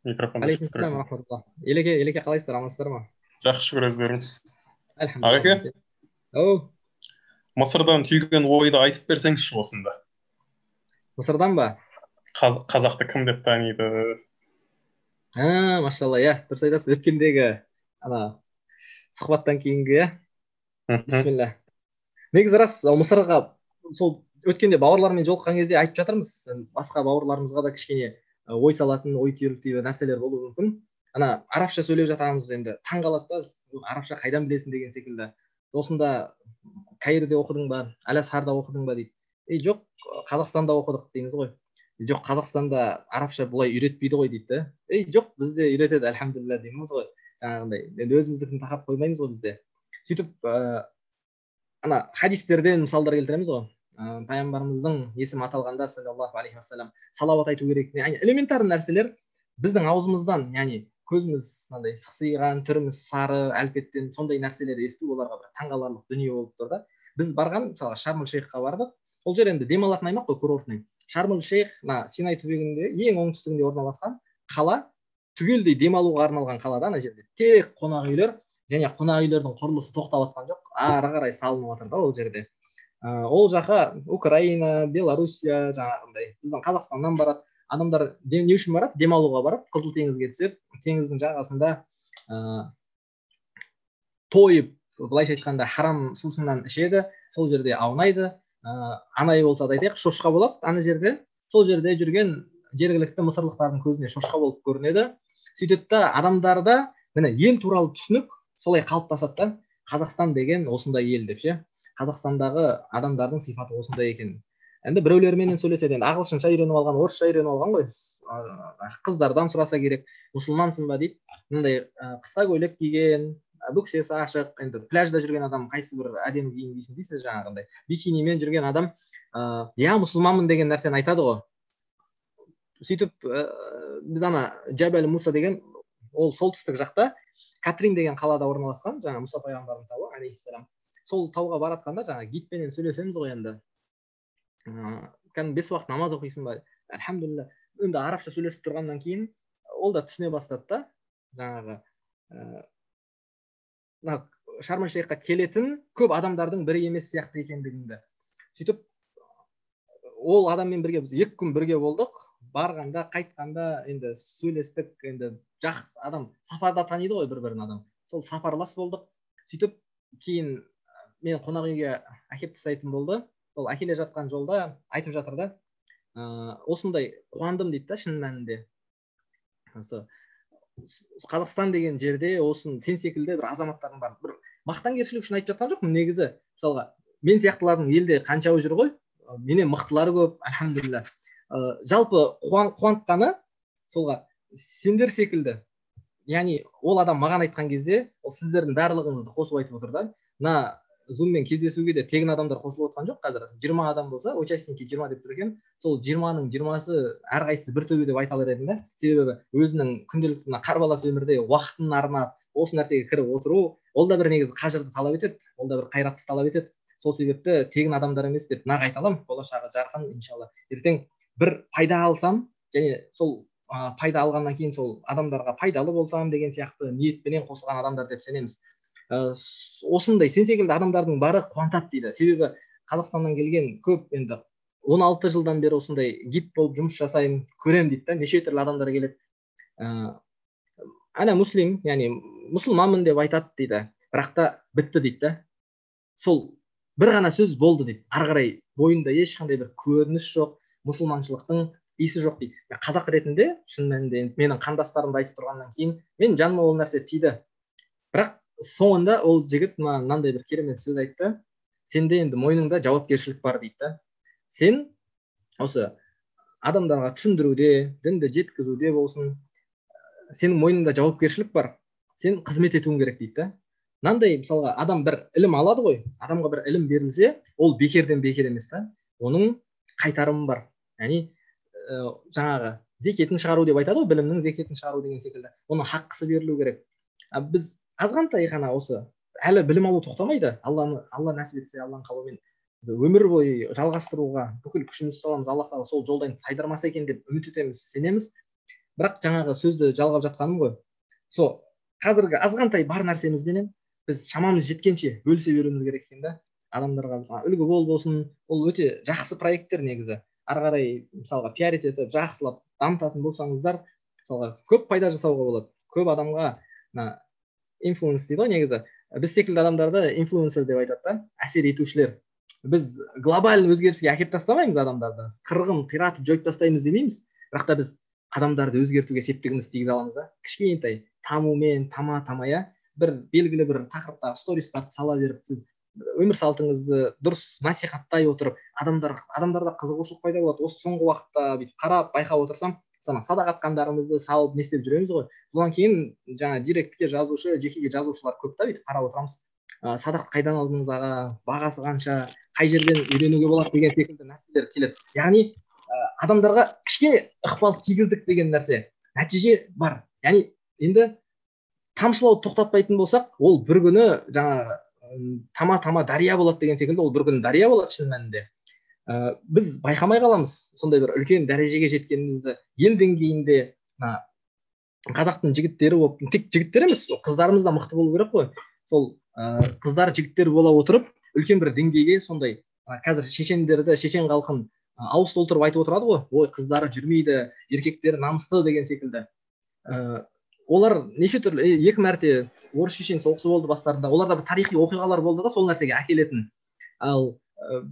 микрофон елеке елеке қалайсыздар амансыздар ма жақсы шүкір өздеріңіз ағеке оу. Мысырдан түйген ойды айтып берсеңізші осында. Мысырдан ба? Қазақты кім деп таниды? А машалла иә дұрыс айтасыз өткендегі ана. Сұхбаттан кейінгі иә? Бисмилля. Негізі рас мысырға сол өткенде бауырлармен жолыққан кезде айтып жатырмыз басқа бауырларымызға да кішкене ой салатын ой түйріктей нәрселер болуы мүмкін. Ана арабша сөйлеп жатамыз енді. Таң қалады да арабша қайдан білесің деген секілді. Осында каирде оқыдың ба әл асхарда оқыдың ба дейді. Ей жоқ қазақстанда оқыдық дейміз ғой. Жоқ қазақстанда арабша бұлай үйретпейді ғой дейді да ей жоқ бізде үйретеді альхамдулилля дейміз ғой. Жаңағындай енді өзіміздікін тақап қоймаймыз ғой бізде. сөйтіп ыыы ана хадистерден мысалдар келтіреміз ғой. Ыыы пайғамбарымыздың есімі аталғанда саллаллаху алейхи уассалам салауат айту керек. Яғни элементарный нәрселер біздің аузымыздан яғни көзіміз мынандай сықсиған түріміз сары әлпеттен сондай нәрселер есту оларға бір таңқаларлық дүние болып тұр да. Біз барған мысалға шарм шейхқа бардық. Ол жер енді демалатын аймақ қой курортный. Шарм шейх мына синай түбегінде ең оңтүстігінде орналасқан қала. Түгелдей демалуға арналған қала да ана жерде. Тек қонақ үйлер және қонақ үйлердің құрылысы тоқтап жатқан жоқ. Ары қарай салынып жатыр да ол жерде. Ә, ол жаққа украина белоруссия жаңағындай біздің қазақстаннан барады. Адамдар не үшін барады? Демалуға барады. Қызыл теңізге түседі. Теңіздің жағасында ыыы тойып былайша айтқанда харам сусыннан ішеді. Сол жерде аунайды. Ыыы анай болса да айтайық шошқа болады ана жерде. Сол жерде жүрген жергілікті мысырлықтардың көзіне шошқа болып көрінеді. Сөйтеді да адамдарда міне ел туралы түсінік солай қалыптасады да қазақстан деген осындай ел деп ше қазақстандағы адамдардың сипаты осындай екен енді біреулерменен сөйлеседі енді ағылшынша үйреніп алған орысша үйреніп алған ғой қыздардан сұраса керек мұсылмансың ба дейді мындай қысқа көйлек киген бөксесі ашық енді пляжда жүрген адам қайсы бір әдемі киім кисін дейсіз жаңағындай бикинимен жүрген адам ыыы иә мұсылманмын деген нәрсені айтады ғой. Сөйтіп ә, біз ана жабәл муса деген ол солтүстік жақта катрин деген қалада орналасқан жаңа мұса пайғамбардың тауы алейхисалам сол тауға баратқанда жаңағы гидпенен сөйлесеміз ғой енді. Ыыы кәдімгі бес уақыт намаз оқисың ба? Альхамдулилля енді арабша сөйлесіп тұрғаннан кейін ол да түсіне бастады да жаңағы мына ә, шарм шейхқа келетін көп адамдардың бірі емес сияқты екендігіңді сөйтіп ол адаммен бірге біз екі күн бірге болдық. Барғанда қайтқанда енді сөйлестік енді жақсы адам сапарда таниды ғой бір бірін адам. Сол сапарлас болдық. Сөйтіп кейін мен қонақ үйге әкеліп тастайтын болды. Ол әкеле жатқан жолда айтып жатыр да ыыы осындай қуандым дейді да шын мәнінде. Осы қазақстан деген жерде осы сен секілді бір азаматтардың бар бір мақтанкершілік үшін айтып жатқан жоқпын негізі. Мысалға мен сияқтылардың елде қаншауы жүр ғой менен мықтылары көп альхамдулилля ә, жалпы қуан, қуантқаны солға сендер секілді. Яғни ол адам маған айтқан кезде ол сіздердің барлығыңызды қосып айтып отыр да. Мына зуммен кездесуге де тегін адамдар қосылып отқан жоқ қазір. жиырма адам болса участники жиырма деп тұр екен. Сол жиырманың жиырмасы әрқайсысы бір төбе деп айта алар едім да. Себебі өзінің күнделікті мына қарбалас өмірде уақытын арнап осы нәрсеге кіріп отыру ол да бір негізі қажырды талап етеді ол да бір қайратты талап етеді. Сол себепті тегін адамдар емес деп нақ айта аламын. Болашағы жарқын иншалла. Ертең бір пайда алсам және сол ә, пайда алғаннан кейін сол адамдарға пайдалы болсам деген сияқты ниетпенен қосылған адамдар деп сенеміз. Ә, осындай сен секілді адамдардың бары қуантады дейді. Себебі қазақстаннан келген көп енді 16 жылдан бері осындай гид болып жұмыс жасаймын көремін дейді да неше түрлі адамдар келеді. Ыыы ана муслим яғни мұсылманмын деп айтады дейді бірақ та бітті дейді да. Сол бір ғана сөз болды дейді. Ары қарай бойында ешқандай бір көрініс жоқ мұсылманшылықтың иісі жоқ дейді. Қазақ ретінде шын мәнінде менің қандастарымды айтып тұрғаннан кейін мен жаныма ол нәрсе тиді. Бірақ соңында ол жігіт маған мынандай бір керемет сөз айтты. Сенде енді мойныңда жауапкершілік бар дейді. Сен осы адамдарға түсіндіруде дінді жеткізуде болсын сенің мойныңда жауапкершілік бар сен қызмет етуің керек дейді. Да мынандай мысалға адам бір ілім алады ғой адамға бір ілім берілсе ол бекерден бекер емес та оның қайтарымы бар. Яғни ә, жаңағы зекетін шығару деп айтады ғой білімнің зекетін шығару деген секілді. Оның хаққысы берілу керек. А біз азғантай ғана осы әлі білім алу тоқтамайды. Алланы алла нәсіп етсе алланың қалауымен өмір бойы жалғастыруға бүкіл күшімізді саламыз аллах тағала сол жолдан тайдырмаса екен деп үміт етеміз сенеміз. Бірақ жаңағы сөзді жалғап жатқаным ғой. Сол қазіргі азғантай бар нәрсемізбенен біз шамамыз жеткенше бөлісе беруіміз керек екен да. Адамдарға үлгі бол болсын ол өте жақсы проекттер негізі. Ары қарай мысалға пиарить етіп жақсылап дамытатын болсаңыздар мысалға көп пайда жасауға болады. Көп адамға мына инфлуенс дейді ғой негізі. Біз секілді адамдарды инфлуенсер деп айтады да әсер етушілер. Біз глобальный өзгеріске әкеліп тастамаймыз адамдарды. Қырғын қиратып жойып тастаймыз демейміз. Бірақ та біз адамдарды өзгертуге септігімізді тигізе аламыз да. Кішкентай тамумен тама тама иә бір белгілі бір тақырыптағы стористарды сала беріп сіз өмір салтыңызды дұрыс насихаттай отырып адамдар адамдарда қызығушылық пайда болады. Осы соңғы уақытта бүйтіп қарап байқап отырсам ана садақ атқандарымызды салып не істеп жүреміз ғой? Содан кейін жаңа директке жазушы жекеге жазушылар көп та бүйтіп қарап отырамыз. Ә, садақты қайдан алдыңыз аға? Бағасы қанша? Қай жерден үйренуге болады деген секілді нәрселер келеді. Яғни ә, адамдарға кішкене ықпал тигіздік деген нәрсе нәтиже бар. Яғни енді тамшылауды тоқтатпайтын болсақ ол бір күні жаңағы тама тама дария болады деген секілді ол бір күні дария болады шын мәнінде. Ә, біз байқамай қаламыз сондай бір үлкен дәрежеге жеткенімізді. Ел деңгейінде мына қазақтың жігіттері болып тек жігіттер емес қыздарымыз да мықты болу керек қой. Сол ә, қыздар жігіттер бола отырып үлкен бір деңгейге сондай ә, қазір шешендерді шешен халқын ауыз толтырып айтып отырады ғой. Ой қыздары жүрмейді еркектері намысты деген секілді. Ә, олар неше түрлі екі мәрте орыс шешен соғысы болды бастарында. Оларда бір тарихи оқиғалар болды да сол нәрсеге әкелетін. Ал ә,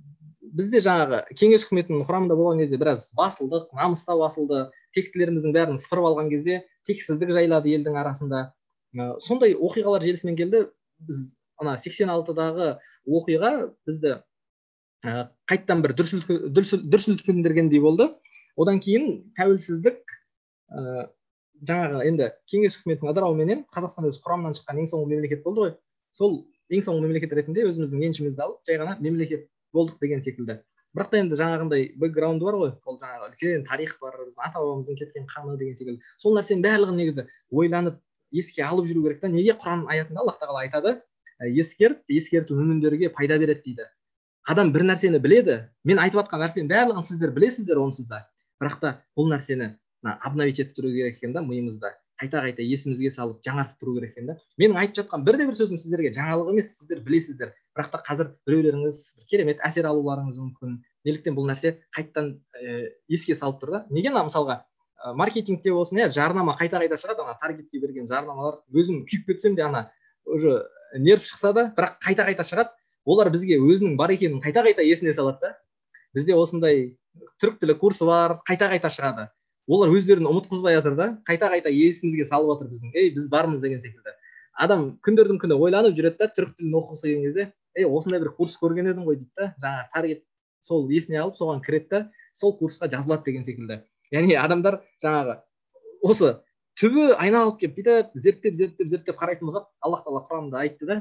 бізде жаңағы кеңес үкіметінің құрамында болған кезде біраз басылдық намыс та басылды. Тектілеріміздің бәрін сыпырып алған кезде тексіздік жайлады елдің арасында. Ә, сондай оқиғалар желісімен келді. Біз ана сексен алтыдағы оқиға бізді ә, қайттан бір дүрсілкіндіргендей болды. Одан кейін тәуелсіздік жаңағы енді кеңес үкіметінің ыдырауыменен қазақстан өзі құрамынан шыққан ең соңғы мемлекет болды ғой. Сол ең соңғы мемлекет ретінде өзіміздің еншімізді алып жай ғана мемлекет болдық деген секілді. Бірақ та енді жаңағындай бэкграунды бар ғой. Ол жаңағы үлкен тарих бар біздің ата бабамыздың кеткен қаны деген секілді. Сол нәрсенің барлығын негізі ойланып еске алып жүру керек та. Неге құран аятында аллах тағала айтады? «Ә, ескерт ескерту мүміндерге пайда береді дейді. Адам бір нәрсені біледі мен айтып жатқан нәрсенің барлығын сіздер білесіздер онсыз да. Бірақ та бұл нәрсені мына обновить етіп тұру керек екен да миымызда қайта қайта есімізге салып жаңартып тұру керек екен да. Менің айтып жатқан бірде бір сөзім сіздерге жаңалық емес сіздер білесіздер. Бірақ та қазір біреулеріңіз керемет әсер алуларыңыз мүмкін. Неліктен бұл нәрсе қайтадан ә, еске салып тұр да. Неге ана мысалға ә, маркетингте болсын иә жарнама қайта қайта шығады ана таргетке берген жарнамалар өзім күйіп кетсем де ана уже нерв шықса да бірақ қайта қайта шығады. Олар бізге өзінің бар екенін қайта қайта есіне салады да. Бізде осындай түрік тілі курсы бар қайта қайта шығады. Олар өздерін ұмытқызбай жатыр да. Қайта қайта есімізге салып жатыр біздің. Ей біз бармыз деген секілді. Адам күндердің күні ойланып жүреді да түрік тілін оқығысы келген кезде ей осындай бір курс көрген едім ғой дейді да. Жаңағы таргет сол есіне алып соған кіреді да сол курсқа жазылады деген секілді. Яғни адамдар жаңағы осы түбі айналып келіп бүйтіп зерттеп зерттеп зерттеп қарайтын болсақ аллах тағала құранында айтты да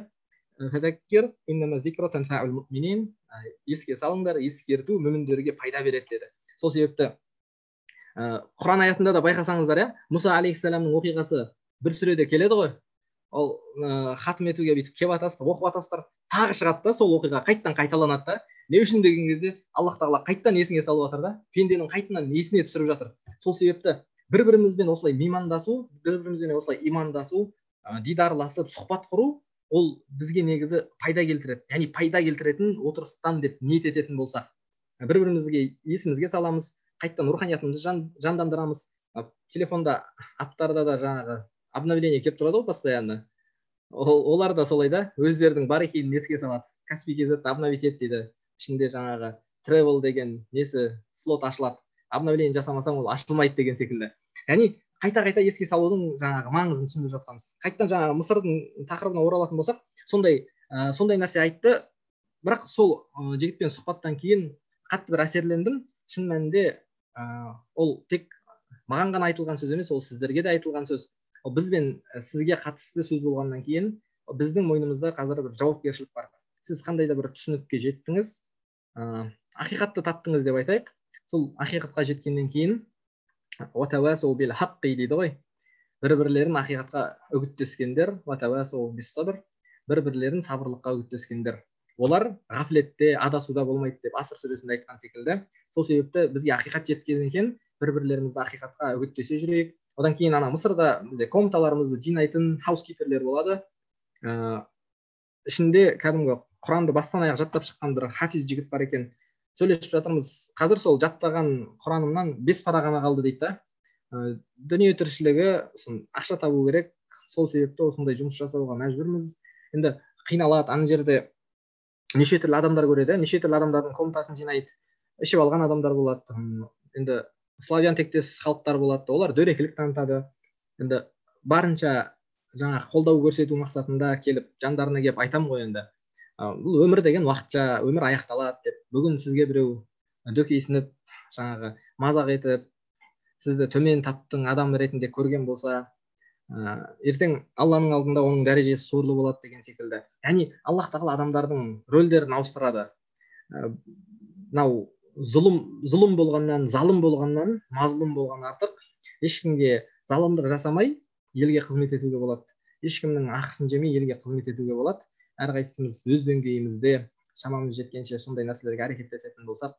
еске салыңдар ескерту мүміндерге пайда береді деді. Сол себепті құран аятында да байқасаңыздар иә? Мұса алейхисаламның оқиғасы бір сүреде келеді ғой. Ол ә, хатым етуге бүйтіп келіп жатасыздар оқып жатасыздар тағы шығады да сол оқиға қайтадан қайталанады да. Не үшін деген кезде аллах тағала қайтадан есіңе салып жатыр да. Пенденің қайтадан есіне түсіріп жатыр. Сол себепті бір бірімізбен осылай меймандасу бір бірімізбен осылай имандасу ә, дидарласып сұхбат құру ол бізге негізі пайда келтіреді. Яғни пайда келтіретін отырыстан деп ниет ететін болсақ. Бір бірімізге есімізге саламыз. Қайтадан руханиятымызды жан, жандандырамыз. Телефонда аптарда да жаңағы обновление келіп тұрады ғой постоянно. Ол, олар да солай да өздерінің бар екенін еске салады. Каспи kz обновить ет дейді. Ішінде жаңағы travel деген несі слот ашылады. Обновление жасамасаң ол ашылмайды деген секілді. Яғни қайта қайта еске салудың жаңағы маңызын түсіндіріп жатқанбыз. Қайтадан жаңағы мысырдың тақырыбына оралатын болсақ сондай ә, сондай нәрсе айтты. Бірақ сол ә, жігітпен сұхбаттан кейін қатты бір әсерлендім. Шын мәнінде ол тек маған ғана айтылған сөз емес ол сіздерге де айтылған сөз. Ол біз бен сізге қатысты сөз болғаннан кейін біздің мойнымызда қазір бір жауапкершілік бар. Сіз қандай да бір түсінікке жеттіңіз ә, ақиқатты таптыңыз деп айтайық. Сол ақиқатқа жеткеннен кейін дейді ғой. Бір бірлерін ақиқатқа үгіттескендер бір бірлерін сабырлыққа үгіттескендер. Олар ғафлетте адасуда болмайды деп асыр сүресінде айтқан секілді. Сол себепті бізге ақиқат жеткеннен кейін бір бірлерімізді ақиқатқа үгіттесе жүрейік. Одан кейін ана мысырда бізде комнаталарымызды жинайтын хаускиперлер болады. Ыыы ішінде кәдімгі құранды бастан аяқ жаттап шыққан бір хафиз жігіт бар екен. Сөйлесіп жатырмыз. Қазір сол жаттаған құранымнан бес пара ғана қалды дейді да. Дүние тіршілігі сосын ақша табу керек. Сол себепті осындай жұмыс жасауға мәжбүрміз. Енді қиналады. Ана жерде неше түрлі адамдар көреді неше түрлі адамдардың комнатасын жинайды ішіп алған адамдар болады. Енді славян тектес халықтар болады олар дөрекілік танытады. Енді барынша жаңа қолдау көрсету мақсатында келіп жандарына келіп айтамын ғой енді. Бұл өмір деген уақытша өмір аяқталады деп. Бүгін сізге біреу дөкейсініп жаңағы мазақ етіп сізді төмен таптың адам ретінде көрген болса ә, ертең алланың алдында оның дәрежесі сорлы болады деген секілді. Яғни аллах тағала адамдардың рөлдерін ауыстырады. Мынау ә, зұлым зұлым болғаннан залым болғаннан мазлұм болған артық. Ешкімге залымдық жасамай елге қызмет етуге болады. Ешкімнің ақысын жемей елге қызмет етуге болады. Әрқайсымыз өз деңгейімізде шамамыз жеткенше сондай нәрселерге әрекеттесетін болсақ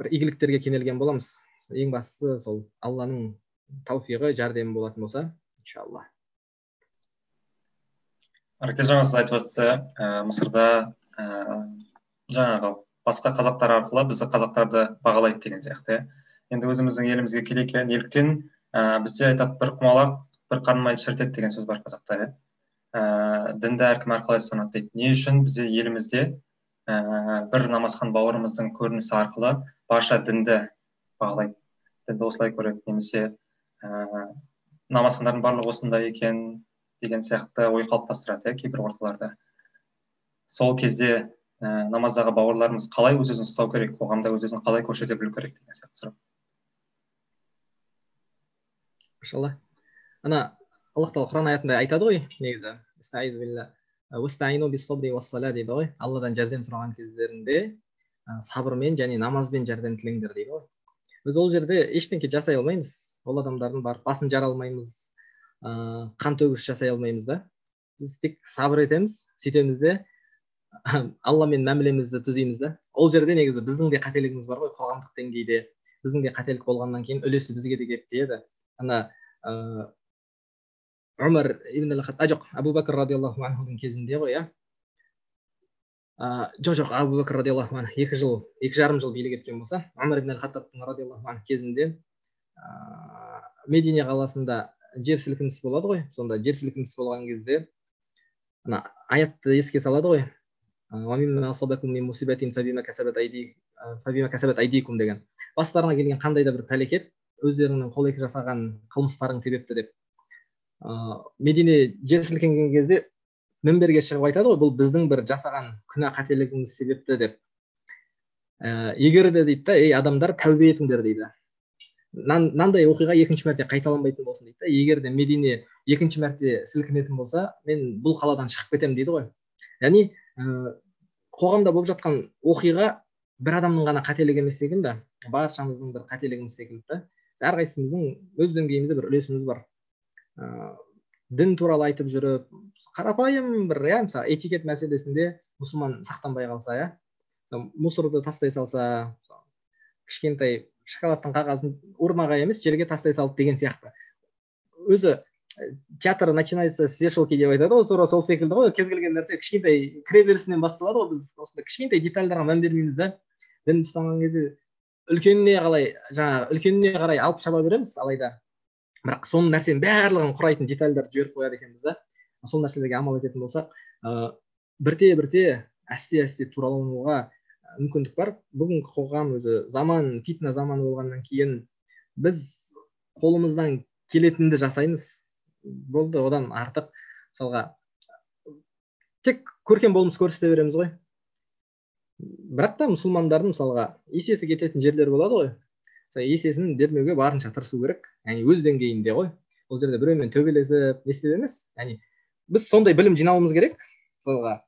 бір игіліктерге кенелген боламыз. Ең бастысы сол алланың тауфиғы жәрдемі болатын болса иншалла аркел жаңа сіз айтып жатсыз ә, мысырда ә, жаңағы басқа қазақтар арқылы бізді қазақтарды бағалайды деген сияқты иә енді өзіміздің елімізге келе келе неліктен ә, бізде айтады бір құмалақ бір қанмайды шірітеді деген сөз бар қазақта иә ә, дінді әркім әрқалай ұстанады дейді не үшін бізде елімізде ә, бір намазхан бауырымыздың көрінісі арқылы барша дінді бағалайды дінді осылай көреді немесе ә, намазхандардың барлығы осындай екен деген сияқты ой қалыптастырады иә кейбір орталарда. Сол кезде ә, намаздағы бауырларымыз қалай өз өзін ұстау керек қоғамда өз өзін қалай көрсете білу керек деген сияқты сұрақ. Машалла. Ана аллах тағала құран аятында айтады ғой негізі дейді ғой. Алладан жәрдем сұраған кездерінде сабырмен және намазбен жәрдем тілеңдер дейді ғой. Біз ол жерде ештеңке жасай алмаймыз. Ол адамдардың барып басын жара алмаймыз ыыы қан төгіс жасай алмаймыз да. Біз тек сабыр етеміз сөйтеміз де [laughs] алламен мәмілемізді түзейміз да. Ол жерде негізі біздің де қателігіміз бар ғой қоғамдық деңгейде. Біздің де қателік болғаннан кейін үлесі бізге де келіп тиеді. Ана ыыы өмір ибн а жоқ абу бәкір радиаллаху анхудың кезінде ғой иә жоқ жоқ абу бәкір радиаллаху анху екі жыл екі жарым жыл билік еткен болса өмір ибн хаттабтың радиаллаху анху кезінде медине қаласында жер сілкінісі болады ғой. Сонда жер сілкінісі болған кезде ана аятты еске салады ғой. Деген. Келген қандай да бір пәлекет өздеріңнің қол екі жасаған қылмыстарың себепті деп. Ыыы медине жер сілкінген кезде мінберге шығып айтады ғой бұл біздің бір жасаған күнә қателігіміз себепті деп. Ә, егер де дейді да ей адамдар тәубе етіңдер дейді. Мынандай оқиға екінші мәрте қайталанбайтын болсын дейді да егер де медине екінші мәрте сілкінетін болса мен бұл қаладан шығып кетемін дейді ғой. Яғни ә, қоғамда болып жатқан оқиға бір адамның ғана қателігі емес секілді баршамыздың бір қателігіміз секілді да. Әрқайсымыздың өз деңгейімізде бір үлесіміз бар. Ә, дін туралы айтып жүріп қарапайым бір иә мысалы этикет мәселесінде мұсылман сақтанбай қалса иә. Мусорды тастай салса кішкентай шоколадтың қағазын урнаға емес жерге тастай салды деген сияқты. Өзі театр начинается с вешалки деп айтады ғой тура сол секілді ғой. Кез келген нәрсе кішкентай кіреберісінен басталады ғой біз осындай кішкентай детальдарға мән бермейміз да. Дін ұстанған кезде үлкеніне қалай жаңағы үлкеніне қарай алып шаба береміз алайда. Бірақ соның нәрсенің барлығын құрайтын детальдарды жіберіп қояды екенбіз да. Сол нәрселерге амал ететін болсақ ыыы бірте бірте әсте әсте туралануға мүмкіндік бар. Бүгінгі қоғам өзі заман фитна заманы болғаннан кейін біз қолымыздан келетінді жасаймыз. Болды одан артық. Мысалға тек көркем болмыс көрсете береміз ғой. Бірақ та мұсылмандардың мысалға есесі кететін жерлер болады ғой. Сол есесін бермеуге барынша тырысу керек. Яғни өз деңгейінде ғой. Ол жерде біреумен төбелесіп не істеп емес. Яғни біз сондай білім жинауымыз керек. Мысалға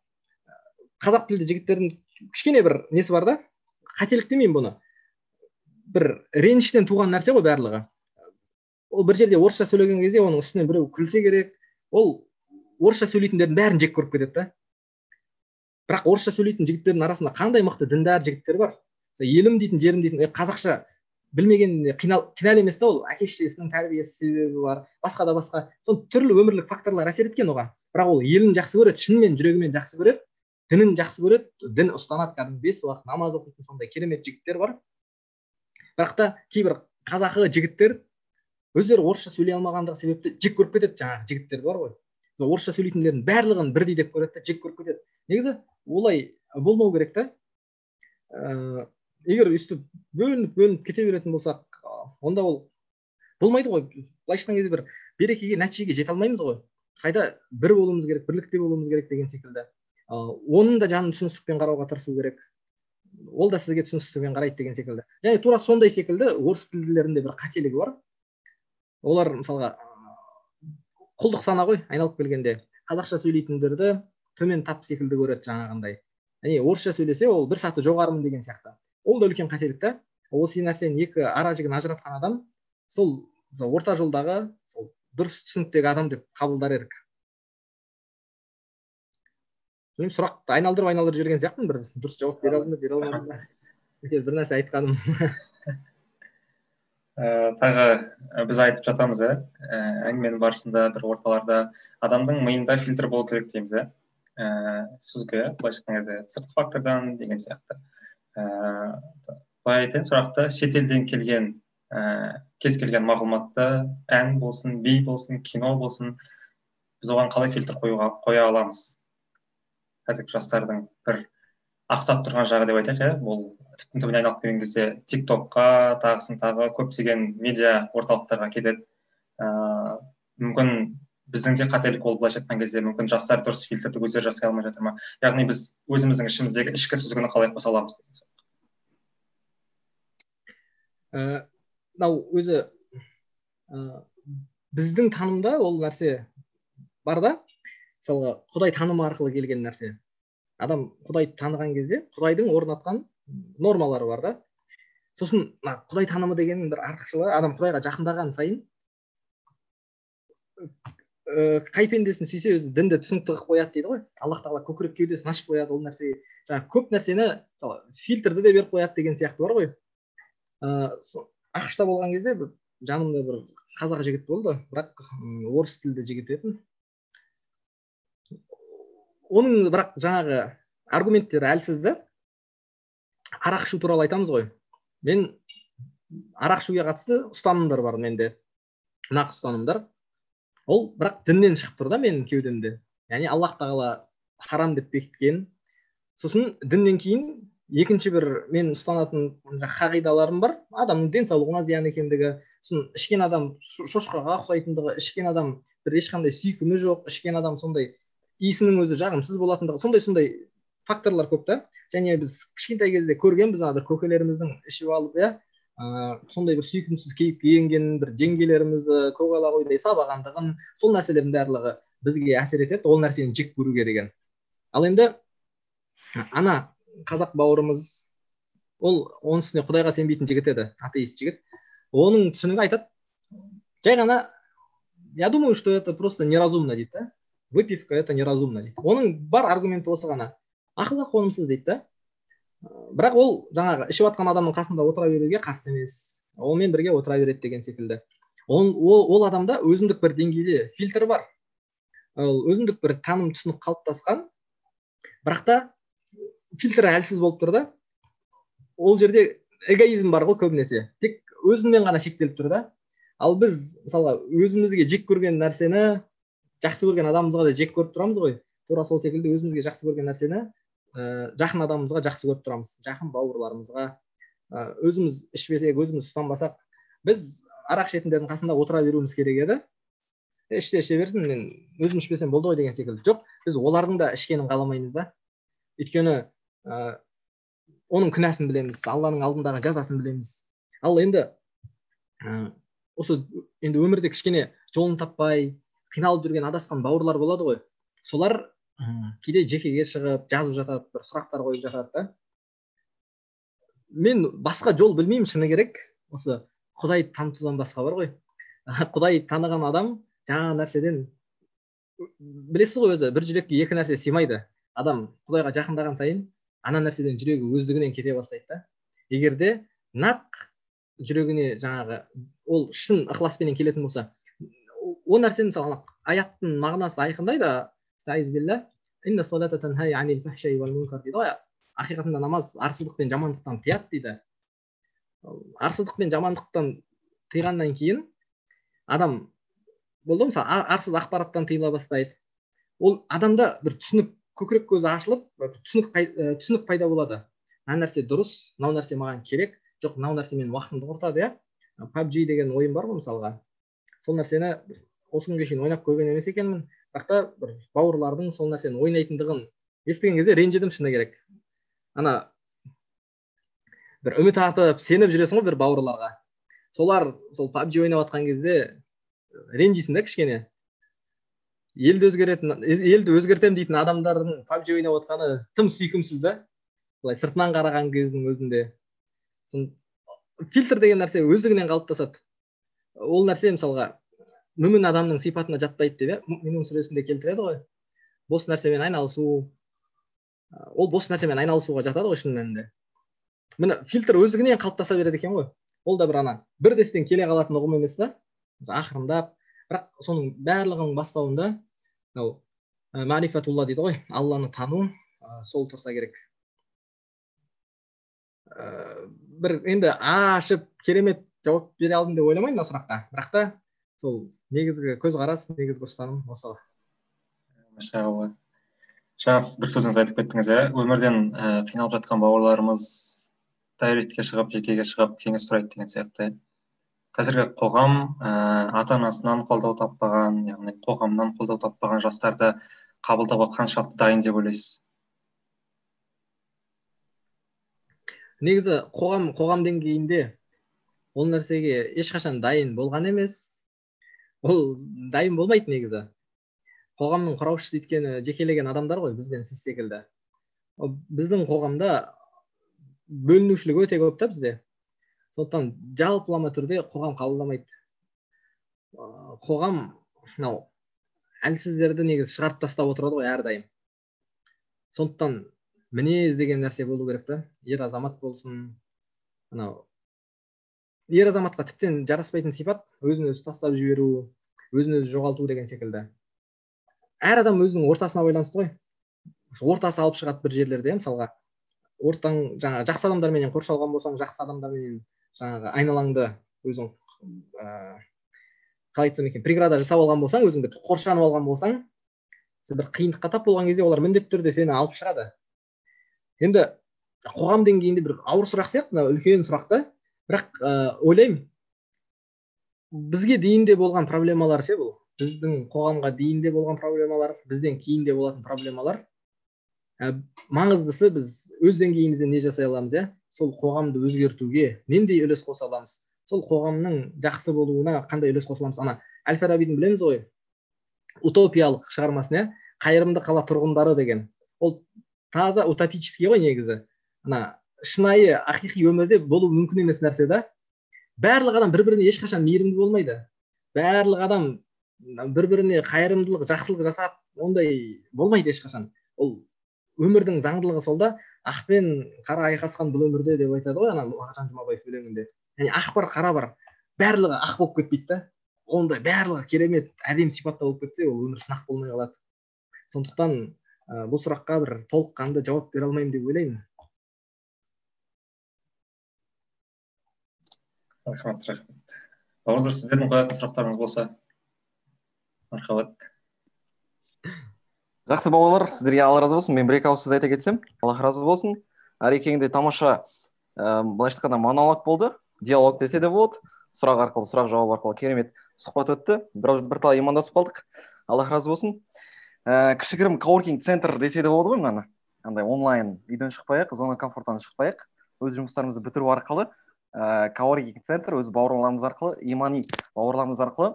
қазақ тілді жігіттердің кішкене бір несі бар да? Қателік демеймін бұны. Бір реніштен туған нәрсе ғой барлығы. Ол бір жерде орысша сөйлеген кезде оның үстінен біреу күлсе керек. Ол орысша сөйлейтіндердің бәрін жек көріп кетеді да. Бірақ орысша сөйлейтін жігіттердің арасында қандай мықты діндар жігіттер бар? Елім дейтін жерім дейтін қазақша білмегеніне кінәлі емес та ол. Әке шешесінің тәрбиесі себебі бар басқа да басқа. Сол түрлі өмірлік факторлар әсер еткен оған. Бірақ ол елін жақсы көреді шынымен жүрегімен жақсы көреді. Дінін жақсы көреді дін ұстанады. Кәдімгі бес уақыт намаз оқитын сондай керемет жігіттер бар. бірақ та кейбір қазақы жігіттер өздері орысша сөйлей алмағандығы себепті жек көріп кетеді жаңағы жігіттер бар ғой. Орысша сөйлейтіндердің барлығын бірдей деп көреді да жек көріп кетеді. Негізі олай болмау керек та. Ә, егер өйстіп бөлініп бөлініп кете беретін болсақ онда ол болмайды ғой. Былайша айтқан кезде бір берекеге нәтижеге жете алмаймыз ғой. Қайта бір болуымыз керек бірлікте болуымыз керек деген секілді. Оның да жанын түсіністікпен қарауға тырысу керек. Ол да сізге түсіністікпен қарайды деген секілді. Және тура сондай секілді орыс тілділерінде бір қателігі бар. Олар мысалға құлдық сана ғой айналып келгенде. Қазақша сөйлейтіндерді төмен тап секілді көреді жаңағындай. Яғни орысша сөйлесе ол бір саты жоғарымын деген сияқты. Ол да үлкен қателік та. Осы нәрсені екі ара жігін ажыратқан адам сол орта жолдағы сол дұрыс түсініктегі адам деп қабылдар едік. Білмеймін сұрақты айналдырып айналдырып жіберген сияқтымын бір дұрыс жауап бере алдым ба бере алмадым ба [laughs] бір нәрсе айтқаным. Ә, [laughs] тағы біз айтып жатамыз иә ә, әңгіменің барысында бір орталарда адамның миында фильтр болу керек дейміз иә ә, сүзгі былайша айтқан кезде сыртқы фактордан деген сияқты. Ә, былай айтайын сұрақты шетелден келген ә, кез келген мағлұматты ән болсын би болсын кино болсын біз оған қалай фильтр қоюға қоя аламыз? Қазіргі жастардың бір ақсап тұрған жағы деп айтайық иә. Бұл түптің түбіне айналып келген кезде тик токқа тағысын тағы көптеген медиа орталықтарға кетеді ыыы мүмкін біздің де қателік ол былайша айтқан кезде мүмкін жастар дұрыс фильтрді өздері жасай алмай жатыр ма? Яғни біз өзіміздің ішіміздегі ішкі сүзгіні қалай қоса аламыз мынау өзі ә, біздің танымда ол нәрсе бар да? Мысалға құдай танымы арқылы келген нәрсе. Адам құдайды таныған кезде құдайдың орнатқан нормалары бар да. Сосын мына құдай танымы дегеннің бір артықшылығы адам құдайға жақындаған сайын ә, қай пендесін сүйсе өзі дінді түсінікті қылып қояды дейді ғой. Аллах тағала көкірек кеудесін ашып қояды ол нәрсеге. Жаңағы көп нәрсені мысалы фильтрді де беріп қояды деген сияқты бар ғой. Ыыы ақш та болған кезде бір жанымда бір қазақ жігіт болды. Бірақ орыс тілді жігіт еді. Оның бірақ жаңағы аргументтері әлсіз да арақ ішу туралы айтамыз ғой. Мен арақ ішуге қатысты ұстанымдар бар менде. Нақты ұстанымдар. Ол бірақ діннен шығып тұр да менің кеудемде. Яғни аллах тағала харам деп бекіткен. Сосын діннен кейін екінші бір мен ұстанатын қағидаларым бар. Адамның денсаулығына зиян екендігі. Сосын ішкен адам шошқаға ұқсайтындығы ішкен адам бір ешқандай сүйкімі жоқ ішкен адам сондай иісінің өзі жағымсыз болатындығы сондай сондай факторлар көп та. Және біз кішкентай кезде көргенбіз ана бір көкелеріміздің ішіп алып иә сондай бір сүйкімсіз кейіпке енгенін бір жеңгелерімізді көкала қойдай сабағандығын сол нәрселердің барлығы бізге әсер етеді ол нәрсені жек көруге деген. Ал енді ана қазақ бауырымыз ол оның үстіне құдайға сенбейтін жігіт еді атеист жігіт. Оның түсінігі айтады. Жай ғана я думаю что это просто неразумно дейді да. Выпивка это неразумно. Дейді оның бар аргументі осы ғана. Ақылға қонымсыз дейді да. Бірақ ол жаңағы ішіп жатқан адамның қасында отыра беруге қарсы емес. Онымен бірге отыра береді деген секілді. Ол, ол, ол адамда өзіндік бір деңгейде фильтр бар. Ол өзіндік бір таным түсінік қалыптасқан. Бірақ та фильтрі әлсіз болып тұр да. Ол жерде эгоизм бар ғой көбінесе. Тек өзіңмен ғана шектеліп тұр да. Ал біз мысалға өзімізге жек көрген нәрсені жақсы көрген адамымызға да жек көріп тұрамыз ғой. Тура сол секілді өзімізге жақсы көрген нәрсені ә, жақын адамымызға жақсы көріп тұрамыз. Жақын бауырларымызға ә, өзіміз ішпесек өзіміз ұстанбасақ біз арақ ішетіндердің қасында отыра беруіміз керек еді. Ішсе іше берсін мен өзім ішпесем болды ғой деген секілді. Жоқ біз олардың да ішкенін қаламаймыз да. Өйткені ә, оның күнәсін білеміз алланың алдындағы жазасын білеміз. Ал енді ә, осы енді өмірде кішкене жолын таппай қиналып жүрген адасқан бауырлар болады ғой. Солар кейде жекеге шығып жазып жатады бір сұрақтар қойып жатады да. Мен басқа жол білмеймін шыны керек. Осы құдайды танытудан басқа бар ғой. [laughs] Құдай таныған адам жаңағы нәрседен білесіз ғой өзі бір жүрекке екі нәрсе сыймайды. Адам құдайға жақындаған сайын ана нәрседен жүрегі өздігінен кете бастайды да. Егер де нақ жүрегіне жаңағы ол шын ықыласпенен келетін болса ол нәрсе мысалы аяттың мағынасы айқындайды ғой. Ақиқатында намаз арсыздық пен жамандықтан тыяды дейді. Арсыздық пен жамандықтан қиғаннан кейін адам болды ғой мысалы арсыз ақпараттан тыйыла бастайды. Ол адамда бір түсінік көкірек көзі ашылып түсінік түсінік пайда болады. Мына нәрсе дұрыс мынау нәрсе маған керек. Жоқ мынау нәрсе менің уақытымды құртады иә. PUBG деген ойын бар ғой мысалға. Сол нәрсені осы күнге шейін ойнап көрген емес екенмін. Бірақ та бір бауырлардың сол нәрсені ойнайтындығын естіген кезде ренжідім шыны керек. Ана бір үміт артып сеніп жүресің ғой бір бауырларға. Солар сол PUBG ойнап жатқан кезде ренжисің да кішкене елді өзгеретін елді өзгертемін дейтін адамдардың PUBG ойнап жатқаны тым сүйкімсіз да. Былай сыртынан қараған кездің өзінде. Фильтр деген нәрсе өздігінен қалыптасады. Ол нәрсе мысалға мүмін адамның сипатына жатпайды деп иә? Мүмин сүресінде келтіреді ғой. Бос нәрсемен айналысу ол бос нәрсемен айналысуға жатады ғой шын мәнінде. Міне фильтр өздігінен қалыптаса береді екен ғой. Ол да бір ана. Бір дестен келе қалатын ұғым емес та. Ақырындап бірақ соның барлығының бастауында мынау марифатулла дейді ғой алланы тану сол тұрса керек. Бір енді ашып керемет жауап бере алдым деп ойламаймын мына сұраққа. Бірақ та сол негізгі көзқарас негізгі ұстаным осы машалла. Жаңа сіз бір сөзіңізді айтып кеттіңіз иә. Өмірден ә, қиналып жатқан бауырларымыз дайретке шығып жекеге шығып кеңес сұрайды деген сияқты. Қазіргі қоғам ә, ата анасынан қолдау таппаған яғни қоғамнан қолдау таппаған жастарды қабылдауға қаншалықты дайын деп ойлайсыз? Негізі қоғам қоғам деңгейінде ол нәрсеге ешқашан дайын болған емес. Ол дайын болмайды негізі. Қоғамның құраушысы өйткені жекелеген адамдар ғой біз бен сіз секілді. Біздің қоғамда бөлінушілік өте көп та бізде. Сондықтан жалпылама түрде қоғам қабылдамайды. Қоғам мынау әлсіздерді негізі шығарып тастап отырады ғой әрдайым. Сондықтан мінез деген нәрсе болу керек та. Ер азамат болсын анау ер азаматқа тіптен жараспайтын сипат өзін өзі тастап жіберу өзін өзі жоғалту деген секілді. Әр адам өзінің ортасына байланысты ғой. Ортасы алып шығады бір жерлерде мысалға. Ортаң жаңағы жақсы адамдарменен қоршалған болсаң жақсы адамдарменен жаңағы айналаңды өзің ыыы қалай айтсам екен преграда жасап алған болсаң өзіңді қоршанып алған болсаң сен бір қиындыққа тап болған кезде олар міндетті түрде сені алып шығады. Енді қоғам деңгейінде бір ауыр сұрақ сияқты мына үлкен сұрақ та бірақ ә, ойлаймын бізге дейін де болған проблемалар ше бұл? Біздің қоғамға дейін де болған проблемалар бізден кейін де болатын проблемалар. Ә, маңыздысы біз өз деңгейімізден не жасай аламыз иә? Сол қоғамды өзгертуге нендей үлес қоса аламыз? Сол қоғамның жақсы болуына қандай үлес қоса аламыз? Ана әл фарабидің білеміз ғой утопиялық шығармасын иә? Қайырымды қала тұрғындары деген. Ол таза утопический ғой негізі. Ана шынайы ақиқи өмірде болу мүмкін емес нәрсе да. Барлық адам бір біріне ешқашан мейірімді болмайды. Барлық адам бір біріне қайырымдылық жақсылық жасап ондай болмайды ешқашан. Ол өмірдің заңдылығы сол да ақ пен қара айқасқан бұл өмірде деп айтады ғой ана мағжан жұмабаев өлеңінде. Яғни ақ бар қара бар барлығы ақ болып кетпейді да ондай барлығы керемет әдемі сипатта болып кетсе ол өмір сынақ болмай қалады. Сондықтан ә, бұл сұраққа бір толыққанды жауап бере алмаймын деп ойлаймын. Рахмет рахмет. Бауырлар сіздердің қоятын сұрақтарыңыз болса мархабат жақсы бауырлар сіздерге алла разы болсын. Мен бір екі ауыз сөз айта кетсем аллах разы болсын. Әрекеңде тамаша ә, былайша айтқанда монолог болды. Диалог десе де болады. Сұрақ арқылы сұрақ жауап арқылы керемет сұхбат өтті. Бір, бірталай имандасып қалдық. Аллах разы болсын. Ә, кішігірім коворкинг центр десе де болады ғой мынаны. Андай онлайн үйден шықпай ақ зона комфорттан шықпай ақ өз жұмыстарымызды бітіру арқылы ә, коворкинг центр өз бауырларымыз арқылы имани бауырларымыз арқылы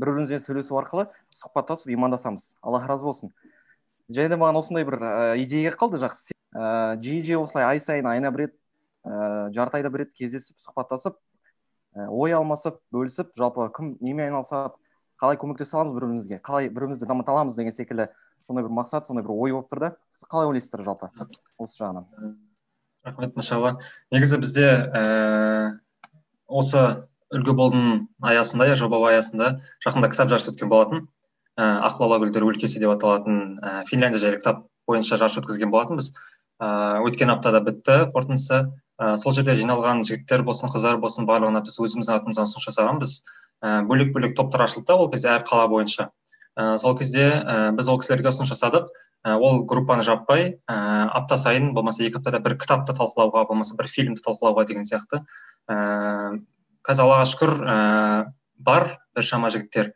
бір бірімізбен сөйлесу арқылы сұхбаттасып имандасамыз. Аллах разы болсын. Және де маған осындай бір ә, идея қалды жақсы. Ә, жиі жиі осылай ай сайын айына бір рет ә, жарты айда бір рет кездесіп сұхбаттасып ә, ой алмасып бөлісіп жалпы кім немен айналысады қалай көмектесе аламыз бір бірімізге қалай бір бірімізді дамыта аламыз деген секілді сондай бір мақсат сондай бір ой болып тұр да. Сіз қалай ойлайсыздар жалпы осы жағынан? Рахмет машалла негізі бізде ә, осы үлгі болдың аясында иә жоба аясында жақында кітап жарысы өткен болатын ә, ақыл ала гүлдер өлкесі деп аталатын ә, финляндия жайлы кітап бойынша жарыс өткізген болатынбыз. Ә, өткен аптада бітті қорытындысы ә, сол жерде жиналған жігіттер болсын қыздар болсын барлығына біз өзіміздің атымыздан ұсыныс жасағанбыз. Ә, бөлек бөлек топтар ашылды да ол кезде әр қала бойынша. Ә, сол кезде ә, біз ол кісілерге ұсыныс жасадық. Ә, ол группаны жаппай ә, апта сайын болмаса екі аптада бір кітапты талқылауға болмаса бір фильмді талқылауға деген сияқты. Ә, қазір аллаға шүкір ә, бар біршама жігіттер.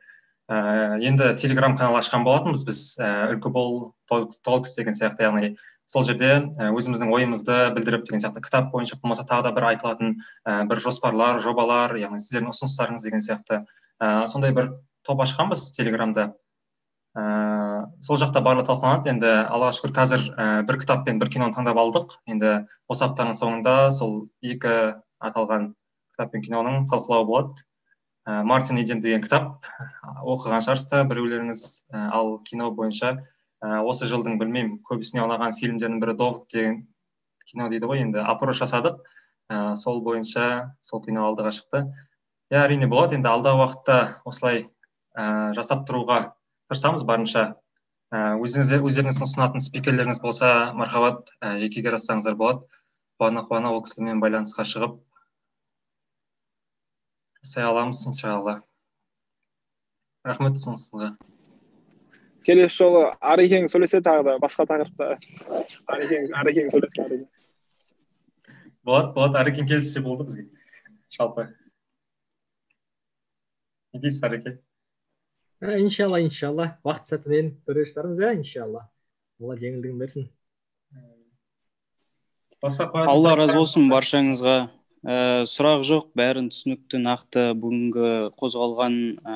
Ә, енді телеграм канал ашқан болатынбыз біз. Ә, үлгі бол толкс деген сияқты яғни сол жерде өзіміздің ойымызды білдіріп деген сияқты кітап бойынша болмаса тағы да бір айтылатын ә, бір жоспарлар жобалар яғни сіздердің ұсыныстарыңыз деген сияқты. Ә, сондай бір топ ашқанбыз телеграмда сол жақта барлығы талқыланады. Енді аллаға шүкір қазір ә, бір кітап пен бір киноны таңдап алдық. Енді осы аптаның соңында сол екі аталған кітап пен киноның талқылауы болады. Ә, мартин иден деген кітап оқыған шығарсыздар біреулеріңіз ә, ал кино бойынша ә, осы жылдың білмеймін көбісіне ұнаған фильмдердің бірі довод деген кино дейді ғой. Енді опрос жасадық. Ә, сол бойынша сол кино алдыға шықты. Иә әрине болады. Енді алдағы уақытта осылай ә, жасап тұруға тырысамыз барынша. Өзіңіздер өздеріңіздің ұсынатын спикерлеріңіз болса мархабат ә, жекеге жазсаңыздар болады. Қуана қуана ол кісілермен байланысқа шығып жасай аламыз иншалла. Рахмет ұсынысыңызға. Келесі жолы арекең сөйлесе тағы да басқа тақырыпта. Арекең арекең сөйлесін болады болады арекең келсе болды бізге. Жалпы. Не дейсіз ареке иншалла иншалла. Уақыт сәтімен көре жатармыз иә иншалла. Алла жеңілдігін берсін. Алла разы болсын баршаңызға. Ә, сұрақ жоқ бәрін түсінікті нақты бүгінгі қозғалған ә,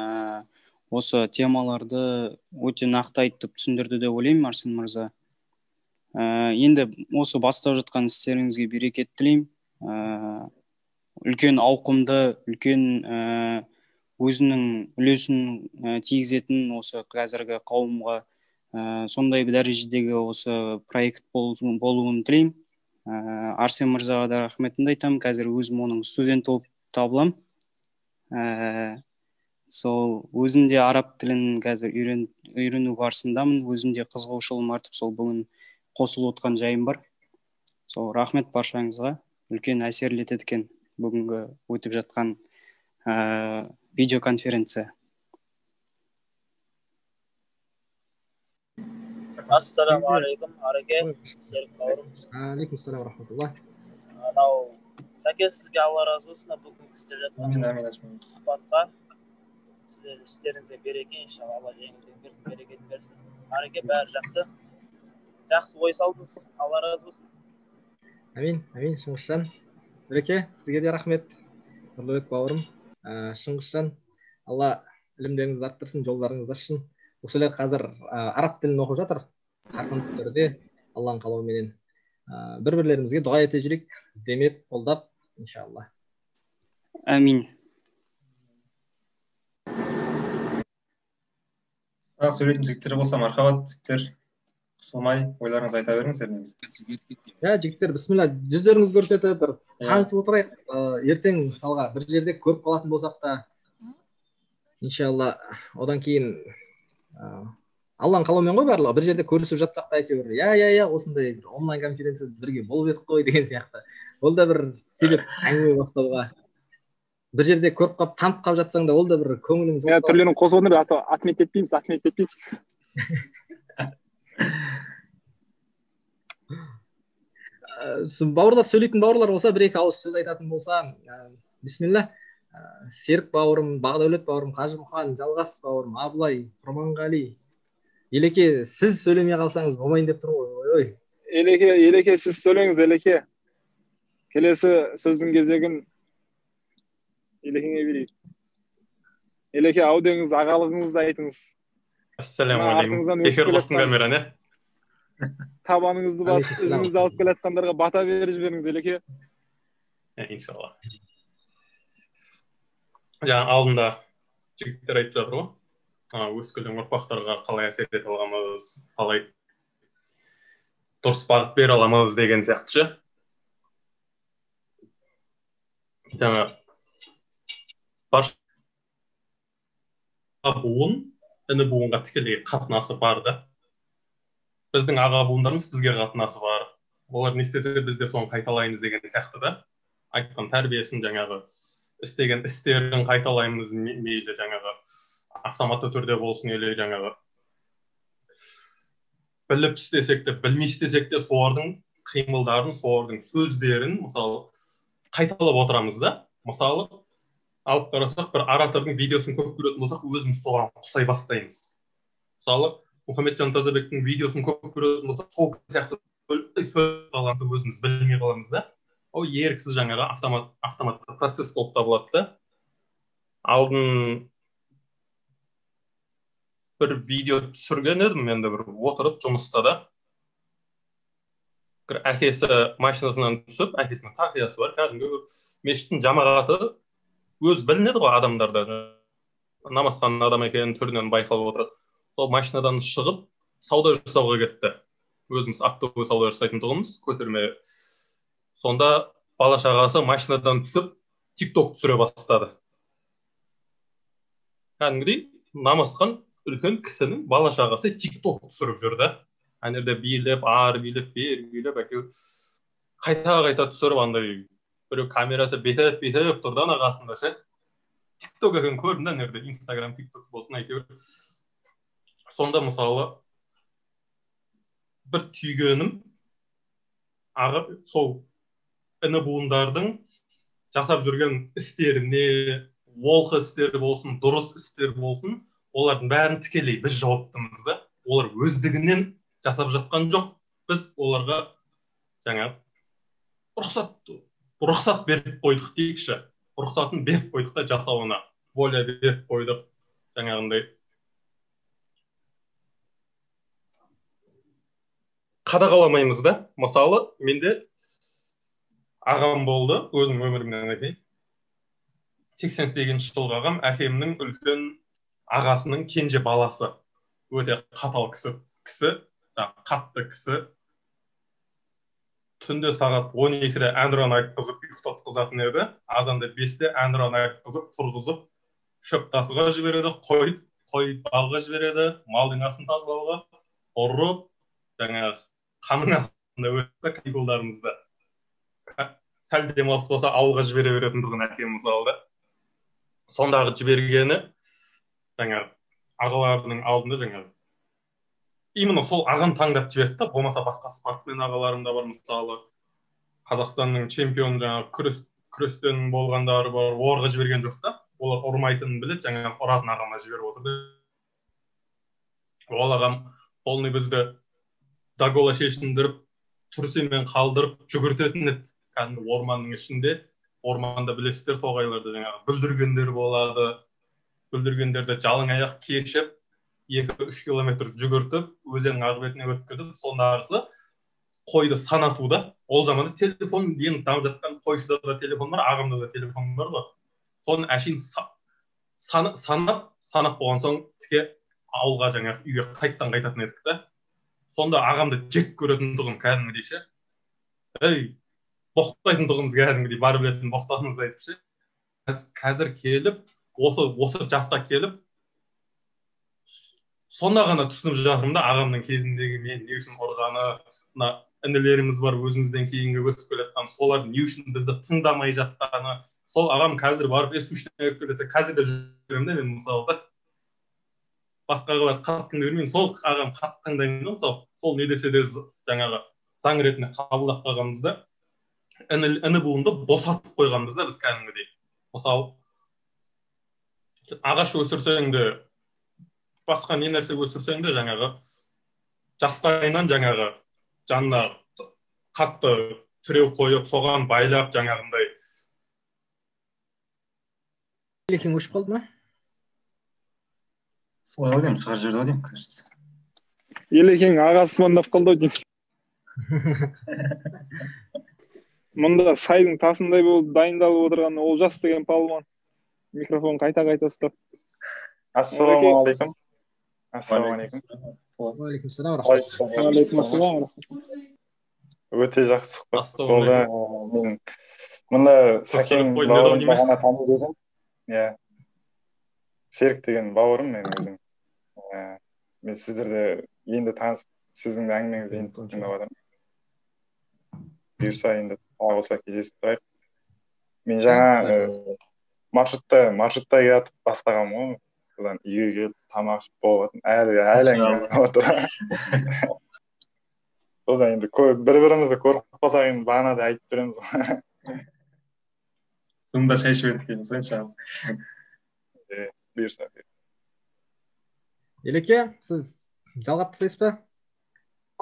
осы темаларды өте нақты айтып түсіндірді деп ойлаймын арсен мырза. Ә, енді осы бастап жатқан істеріңізге берекет тілеймін. Ә, үлкен ауқымды үлкен ә, өзінің үлесін ә, тигізетін осы қазіргі қауымға ә, сондай дәрежедегі осы проект болуын тілеймін. Ә, арсен мырзаға да рахметімді айтамын. Қазір өзім оның студенті болып табыламын. Ә, сол өзім де араб тілін қазір үйрен, үйрену барысындамын. Өзім де қызығушылығым артып сол бүгін қосылып отқан жайым бар. Сол рахмет баршаңызға. Үлкен әсерлі етеді екен бүгінгі өтіп жатқан ә, видеоконференция. Ассалаумағалейкум ареке серік бауырым. Алейкум ассалам рахматулла анау сәке сізге алла разы болсын бүгін істеп жатқан сұхбатқа сіздердің істеріңізге береке иншалла алла жеңілдігін берсін берекетін берсін. Ареке бәрі жақсы. Жақсы ой салдыңыз. Алла разы болсын. Әмин әмин шыңғысжан. Нұреке сізге де рахмет. Нұрлыбек бауырым. Ә, шыңғысжан алла ілімдеріңізді арттырсын жолдарыңызды ашсын. Бұл кісілер қазір ә, араб тілін оқып жатыр. Қарқынды түрде алланың қалауыменен. Ә, бір бірлерімізге дұға ете жүрейік. Демеп қолдап иншалла. Әмин сұрақ сөйлейтін жігіттер болса мархабат жігіттер. Қысылмай ойларыңызды айта беріңіздер иә жігіттер бісміллә жүздеріңізді көрсетіп бір танысып отырайық ә, ертең мысалға бір жерде көріп қалатын болсақ та иншалла одан кейін алланың қалауымен ғой барлығы бір жерде көрісіп жатсақ та әйтеуір иә иә иә осындай бір онлайн конференцияда бірге болып едік қой деген сияқты ол да бір себеп әңгіме бастауға бір жерде көріп қалып танып қалып жатсаң да ол да бір көңіліңіз иә түрлерін қосып отыр отметить етпейміз отметить етпейміз бауырлар сөйлейтін бауырлар болса бір екі ауыз сөз айтатын болса бисмилля серік бауырым бақдәулет бауырым қажымұқан жалғас бауырым абылай құрманғали. Елеке сіз сөйлемей қалсаңыз болмайын деп тұр ғой ой елеке елеке сіз сөйлеңіз елеке. Келесі сөздің кезегін елекеңе берейік елеке ау ағалығыңызды айтыңыз. Ассалаумағалейкум эфир қостың камераны иә табаныңызды басып ізіңізді алып келе жатқандарға бата беріп жіберіңіз елеке иншалла жаңа алдында жігіттер айтып жатыр ғой. Өскелең ұрпақтарға қалай әсер ете аламыз қалай дұрыс бағыт бере аламыз деген сияқты ше. Жаңа. Барша буын іні буынға тікелей қатынасы бар да біздің аға буындарымыз бізге қатынасы бар. Олар не істесе біз де соны қайталаймыз деген сияқты да. Айтқан тәрбиесін жаңағы істеген істерін қайталаймыз мейлі жаңағы автоматты түрде болсын или жаңағы. Біліп істесек те білмей істесек те солардың қимылдарын солардың сөздерін мысалы қайталап отырамыз да. Мысалы алып қарасақ бір оратордың видеосын көп көретін болсақ өзіміз соған ұқсай бастаймыз. Мысалы мұхамеджан тазабектің видеосын көп көретін болсақ сол сияқты өзіміз білмей қаламыз да. Ол еріксіз жаңағы автомат автоматты процесс болып табылады да. Алдын бір видео түсірген едім енді бір отырып жұмыста да. Бір әкесі машинасынан түсіп әкесінің тақиясы бар кәдімгі мешіттің жамағаты өзі білінеді ғой адамдарда. Намаз қылған адам екенін түрінен байқалып отырады. Сол машинадан шығып сауда жасауға кетті. Өзіміз оптовый сауда жасайтын тұғынбыз көтерме. Сонда бала шағасы машинадан түсіп тик ток түсіре бастады. Кәдімгідей намазхан үлкен кісінің бала шағасы тик ток түсіріп жүр да. Ана жерде билеп ары билеп бері билеп әйтеуір. Қайта қайта түсіріп андай біреу камерасы бүйтіп бүйтіп тұр да ана қасында ше тик ток екенін көрдім да ана жерде инстаграм тик ток болсын әйтеуір сонда мысалы бір түйгенім ағы сол іні буындардың жасап жүрген істеріне олқы істері болсын дұрыс істер болсын олардың бәрін тікелей біз жауаптымыз да олар өздігінен жасап жатқан жоқ. біз оларға жаңа рұқсат рұқсат беріп қойдық дейікші. Рұқсатын беріп қойдық та жасауына. Воля беріп қойдық жаңағындай. Қадағаламаймыз да. Мысалы менде ағам болды өзімнің өмірімнен кейін сексен сегізінші жылғы ағам әкемнің үлкен ағасының кенже баласы. Өте қатал кісі кісі қатты кісі. Түнде сағат он екіде әнұран айтқызып ұйықтатқызатын еді. Азанда бесте әнұран айтқызып тұрғызып шөп тасуға жібереді қой қой бағуға жібереді малдың астын тазалауға ұрып жаңағы қанның астында өтті каникулдарымызды сәл демалыс болса ауылға жібере беретін тұғын әкем мысалы да. Сондағы жібергені жаңағы ағаларының алдында жаңағы именно сол ағам таңдап жіберді да болмаса басқа спортсмен ағаларым да бар мысалы қазақстанның чемпионы жаңағы күрес күрестен болғандары бар оларға жіберген жоқ та. Олар ұрмайтынын біледі жаңағы ұратын ағама жіберіп отырды. Ол ағам полный бізді до гола шешіндіріп трусимен қалдырып жүгіртетін еді. Кәдімгі орманның ішінде. Орманда білесіздер тоғайларда жаңағы бүлдіргендер болады. Бүлдіргендерді жалаң аяқ кешіп екі үш километр жүгіртіп өзеннің ар бетіне өткізіп сондағы қойды санатуда. Ол заманда телефон ең дамып жатқан қойшыда да телефон бар ағамда да телефон бар ғой. Соны әшейін санап санап болған соң тіке ауылға жаңағы үйге қайтадан қайтатын едік та. Сонда ағамды жек көретін тұғын кәдімгідей ше. Ей боқтайтындығымыз кәдімгідей бар білетін боқтатыңыз айтып ше. Қазір келіп осы осы жасқа келіп сонда ғана түсініп жатырмын да ағамның кезіндегі мен не үшін ұрғаны мына інілеріміз бар өзімізден кейінгі өсіп келе жатқан солар не үшін бізді тыңдамай жатқаны. Сол ағам қазір барып е сущный қазір де жүремін да мен мысалы да. Басқалар қатты тыңдай бермеймін сол ағам қатты тыңдаймын да мысалы сол не десе де жаңағы заң ретінде қабылдап қалғанбыз да. Іні буынды босатып қойғанбыз да біз кәдімгідей. Мысалы ағаш өсірсең де басқа не нәрсе өсірсең де жаңағы. Жастайынан жаңағы жанына қатты тіреу қойып соған байлап жаңағындай. Елекең өшіп қалды ма? Солай ау деймін шығарып жіберді ау деймін кажется. Елекең ағасы звондап қалды ау деймін. [laughs] Мұнда сайдың тасындай болып дайындалып отырған олжас деген палуан. Микрофон қайта қайта ұстап ассалаумағалейкум ассалаумағалейкум ассалам ассалам өте жақсы сұхбат болды мен мұнда сәкен бауырымды ғана таниды едім иә серік деген бауырым менің өзім мен сіздерді енді танысып сіздің әңгімеңізді енді тыңдап жатырмын бұйырса енді тағы осылай кездесіп тұрайық мен жаңа маршрутта маршрутта келатып бастағанмын ғой содан үйге келіп тамақ ішіп болатын әлі әлі әңгіме содан енді бір бірімізді көріп қалсақ енді бағана да айтып тұрамыз ғой зумда шай ішіп едік дейміз ғой иншалла бұйырса елеке сіз жалғап тастайсыз ба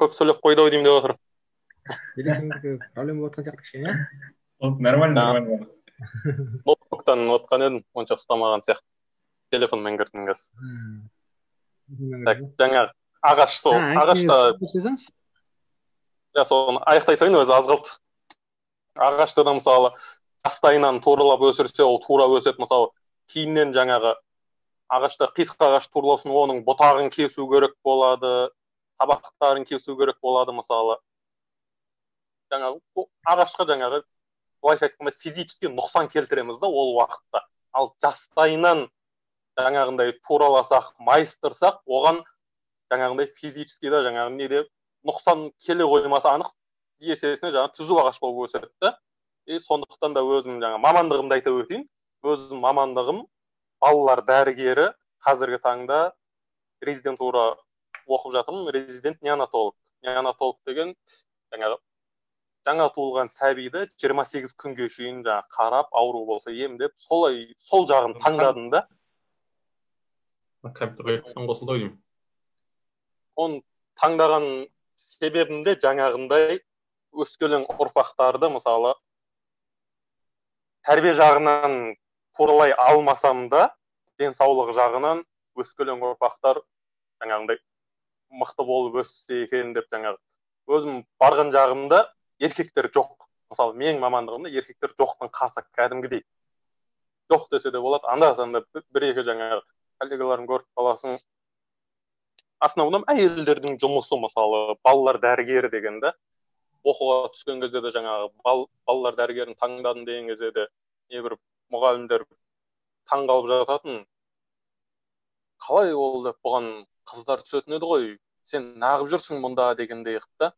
көп сөйлеп қойды ау деймін деп отыр елекеңдікі проблема болып жатқан сияқты кішкене иә нормально нормально ноутбуктан отқан едім онша ұстамаған сияқты телефонмен кірдім қазір так жаңағы ағаш сол ағашта иә соны аяқтай салайын өзі аз қалды ағашты да мысалы жастайынан туралап өсірсе ол тура өседі. Мысалы кейіннен жаңағы ағашта қисық ағаш турлау оның бұтағын кесу керек болады табақтарын кесу керек болады мысалы. Жаңағы ағашқа жаңағы былайша айтқанда физически нұқсан келтіреміз да ол уақытта. Ал жастайынан жаңағындай тураласақ майыстырсақ оған жаңағындай физически да жаңағы неде нұқсан келе қоймасы анық есесіне жаңағы түзу ағаш болып өседі да. И сондықтан да өзім жаңа мамандығымды айта өтейін. Өзім мамандығым балалар дәрігері. Қазіргі таңда резидентура оқып жатырмын. Резидент неонатолог. Неонатолог деген жаңағы жаңа туылған сәбиді 28 күнге шейін жаңағы қарап ауру болса емдеп солай сол жағын таңдадым да. Компьютерге қосылды ау деймін оны таңдаған себебім де жаңағындай өскелең ұрпақтарды мысалы тәрбие жағынан туралай алмасам да денсаулық жағынан өскелең ұрпақтар жаңағындай мықты болып өссе екен деп жаңағы. Өзім барған жағымда еркектер жоқ. Мысалы менің мамандығымда еркектер жоқтың қасы кәдімгідей. Жоқ десе де болады. Анда санда бір екі жаңағы коллегаларым көріп қаласың. Основном әйелдердің жұмысы мысалы балалар дәрігері деген да. Оқуға түскен кезде де жаңағы бал, балалар дәрігерін таңдадым деген кезде де небір мұғалімдер таң қалып жататын. Қалай ол деп бұған қыздар түсетін еді ғой. Сен нағып жүрсің мұнда дегендей қылып та.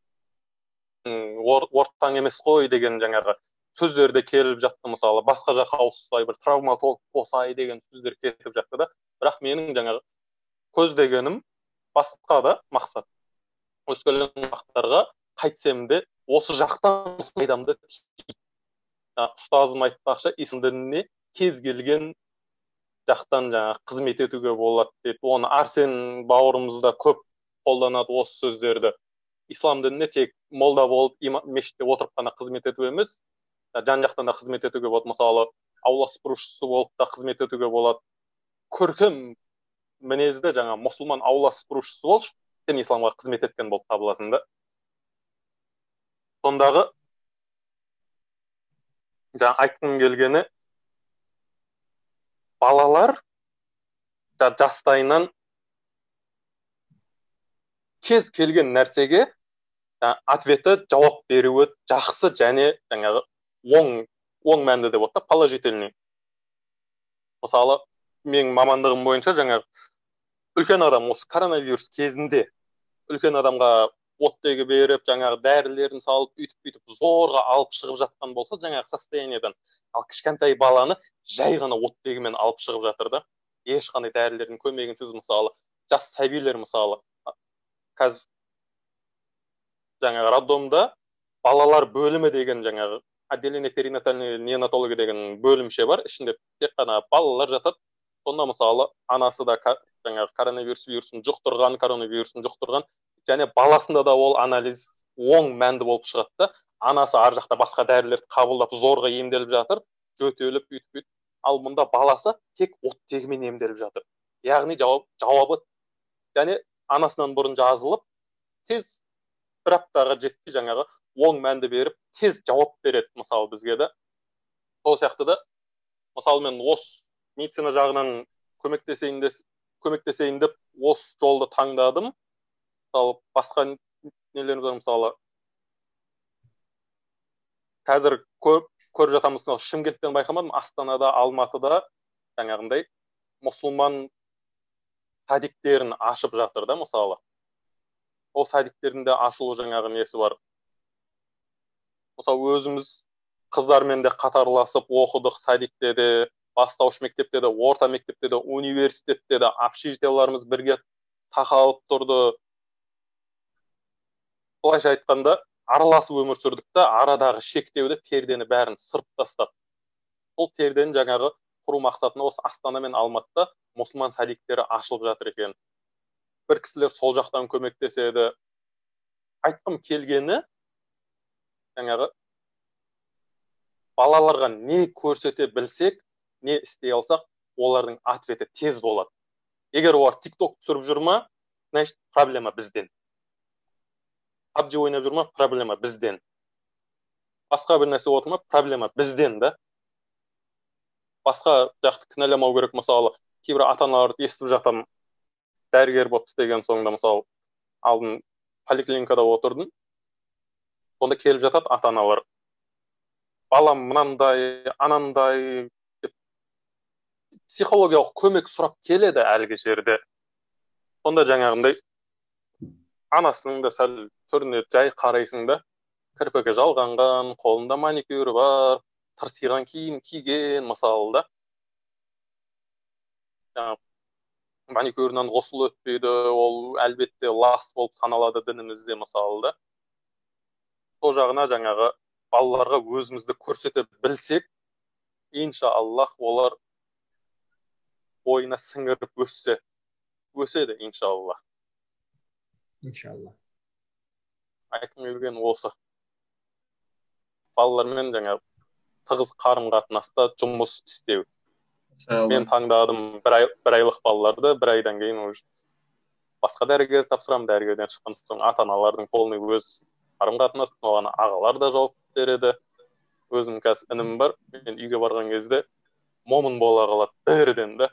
Ортаң емес қой деген жаңағы сөздер де келіп жатты мысалы. Басқа жаққа ауыспай бір травматолог болсай деген сөздер кетіп жатты да. Бірақ менің жаңағы көздегенім басқа да мақсат. Өскелең ұрпақтарға қайтсем де осы жақтан пайдамды ұстазым айтпақшы ислам дініне кез келген жақтан жаңағы қызмет етуге болады дейді оны арсен бауырымыз да көп қолданады осы сөздерді. Ислам дініне тек молда болып мешітте отырып қана қызмет ету емес жан жақтан да қызмет етуге болады. Мысалы аула сыпырушысы болып та қызмет етуге болады. Көркем мінезді жаңа мұсылман аула сыпырушысы болшы сен исламға қызмет еткен болып табыласың да. Сондағы жаңа айтқым келгені балалар жастайынан кез келген нәрсеге ответі жауап беруі жақсы және жаңағы оң оң мәнді деп да положительный мысалы менің мамандығым бойынша жаңағы үлкен адам осы коронавирус кезінде үлкен адамға оттегі беріп жаңағы дәрілерін салып үйтіп бүйтіп зорға алып шығып жатқан болса жаңағы состояниедан ал кішкентай баланы жай ғана оттегімен алып шығып жатыр да. Ешқандай дәрілердің көмегінсіз мысалы жас сәбилер мысалы. Қазір жаңағы роддомда балалар бөлімі деген жаңағы отделение перинатальной неонатология деген бөлімше бар. Ішінде тек қана балалар жатады сонда мысалы анасы да жаңағы коронавирус вирусын жұқтырған коронавирусын жұқтырған және баласында да ол анализ оң мәнді болып шығады да анасы ар жақта басқа дәрілерді қабылдап зорға емделіп жатыр жөтеліп үйтіп бүйтіп ал мұнда баласы тек оттегімен емделіп жатыр. Яғни жауап жауабы және анасынан бұрын жазылып тез бір аптаға жетпей жаңағы оң мәнді беріп тез жауап береді мысалы бізге да сол сияқты да мысалы мен осы медицина жағынан көмектесейін деп көмектесейін деп осы жолды таңдадым. Мысалы басқа бар мысалы қазір көріп, көріп жатамыз шымкенттен байқамадым астанада алматыда жаңағындай мұсылман садиктерін ашып жатыр да мысалы. Ол садиктердің де ашылу жаңағы несі бар мысалы өзіміз қыздармен де қатарласып оқыдық садикте де бастауыш мектепте де орта мектепте де университетте де общежитияларымыз бірге тақалып тұрды. Былайша айтқанда араласып өмір сүрдік та арадағы шектеуді пердені бәрін сырып тастап. Сол пердені жаңағы құру мақсатында осы астана мен алматыда мұсылман садиктері ашылып жатыр екен. Бір кісілер сол жақтан көмектеседі. Айтқым келгені жаңағы балаларға не көрсете білсек не істей алсақ олардың ответі тез болады. Егер олар тик ток түсіріп жүр ма значит проблема бізден. PUBG ойнап жүр ма проблема бізден. Басқа бір нәрсе отыр ма проблема бізден да. Басқа жақты кінәламау керек мысалы кейбір ата аналарды естіп жатамын дәрігер болып істеген соңында мысалы алдын поликлиникада отырдым. Сонда келіп жатады ата аналар балам мынандай анандай деп психологиялық көмек сұрап келеді әлгі жерде. Сонда жаңағындай анасының да сәл түріне жай қарайсың да кірпігі жалғанған қолында маникюрі бар тырсиған киім киген мысалы да. Жаңағы маникюрінен ғұсыл өтпейді ол әлбетте лас болып саналады дінімізде мысалы да. Сол жағына жаңағы балаларға өзімізді көрсете білсек иншаллах олар бойына сіңіріп өссе өседі иншаллах иншалла айтқым келгені осы. Балалармен жаңағы тығыз қарым қатынаста жұмыс істеу. Мен таңдадым бір, ай, бір айлық балаларды бір айдан кейін уже басқа дәрігер тапсырамын дәрігерден шыққан соң ата аналардың полный өз қарым қатынас оған ағалар да жауап береді. Өзім қазір інім бар мен үйге барған кезде момын бола қалады. Бірден да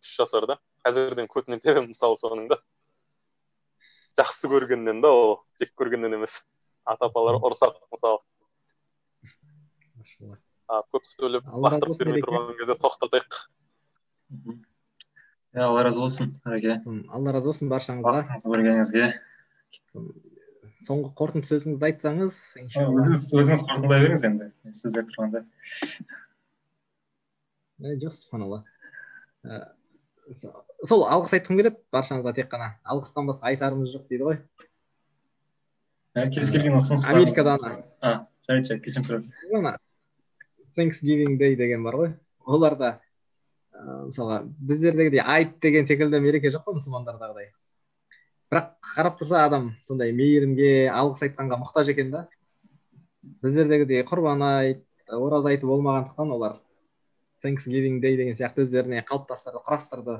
үш жасарда қазірден көтіне тебемін мысалы соның да. Жақсы көргеннен да ол жек көргеннен емес. Ата апалар ұрысады мысалы. Көп сөйлеп лақтырып бермей тұрған кезде тоқтатайық. Иә алла разы болсын әке алла разы болсын баршаңызға. Уақытыңызды бөлгеніңізге соңғы қорытынды сөзіңізді айтсаңыз өзіңіз өзіңіз қорытындылай беріңіз енді. Сіздер тұрғанда жоқ субханалла сол алғыс айтқым келеді баршаңызға тек қана. Алғыстан басқа айтарымыз жоқ дейді ғой. Кез келген ұсыныс америкада ана. Жарайды жарайды. Кешірім ана. Thanksgiving Day деген бар ғой. Оларда мысалға біздердегідей айт деген секілді мереке жоқ қой мұсылмандардағыдай. Бірақ қарап тұрса адам сондай мейірімге алғыс айтқанға мұқтаж екен да. Біздердегідей құрбан айт ораза айты болмағандықтан олар Thanksgiving Day деген сияқты өздеріне қалыптастырды құрастырды.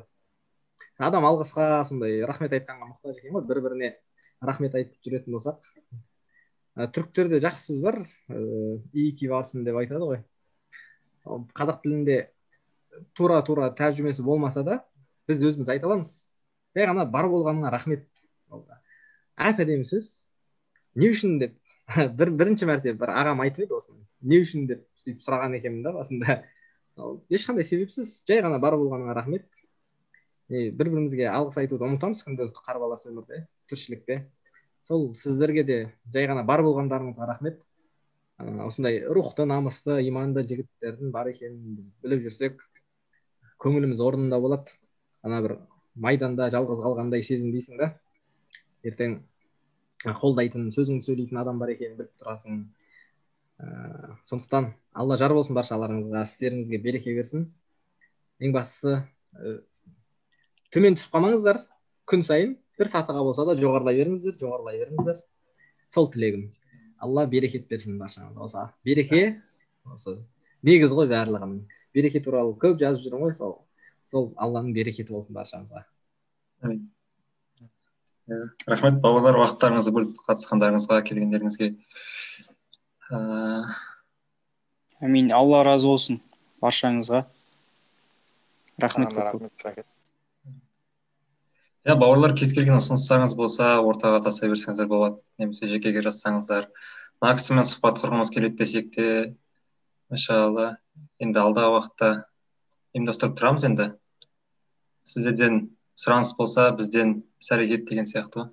Адам алғысқа сондай рахмет айтқанға мұқтаж екен ғой бір біріне рахмет айтып жүретін болсақ. Ә, түріктерде жақсы сөз бар ики варсын деп айтады ғой. Қазақ тілінде тура тура тәржімесі болмаса да біз өзіміз айта аламыз. Жай ғана бар болғаныңа рахмет әп әдемі сөз не үшін деп. [laughs] Бір бірінші мәрте бір ағам айтып еді осыны. Не үшін деп сөйтіп сұраған екенмін да басында. Ешқандай себепсіз жай ғана бар болғаныңа рахмет. И бір бірімізге алғыс айтуды ұмытамыз күнделікті қарбалас өмірде тіршілікте. Сол сіздерге де жай ғана бар болғандарыңызға рахмет. Осындай рухты намысты иманды жігіттердің бар екенін біз біліп жүрсек көңіліміз орнында болады. Ана бір майданда жалғыз қалғандай сезінбейсің да. Ертең қолдайтын сөзіңді сөйлейтін адам бар екенін біліп тұрасың. Ә, сондықтан алла жар болсын баршаларыңызға істеріңізге береке берсін. Ең бастысы ә, төмен түсіп қалмаңыздар. Күн сайын бір сатыға болса да жоғарылай беріңіздер жоғарылай беріңіздер. Сол тілегім. Алла берекет берсін баршаңызға осы береке осы негіз ғой барлығының береке туралы көп жазып жүрмін ғой сол. Сол алланың берекеті болсын баршамызға рахмет бауырлар уақыттарыңызды бөліп қатысқандарыңызға келгендеріңізге. Әмин алла разы болсын баршаңызға. Рахмет көп иә бауырлар кез келген ұсыныстарыңыз болса ортаға тастай берсеңіздер болады. Немесе жекеге жазсаңыздар. Мына кісімен сұхбат құрғымыз келеді десек те иншалла енді алдағы уақытта ұйымдастырып тұрамыз енді. Сіздерден сұраныс болса бізден іс әрекет деген сияқты ғой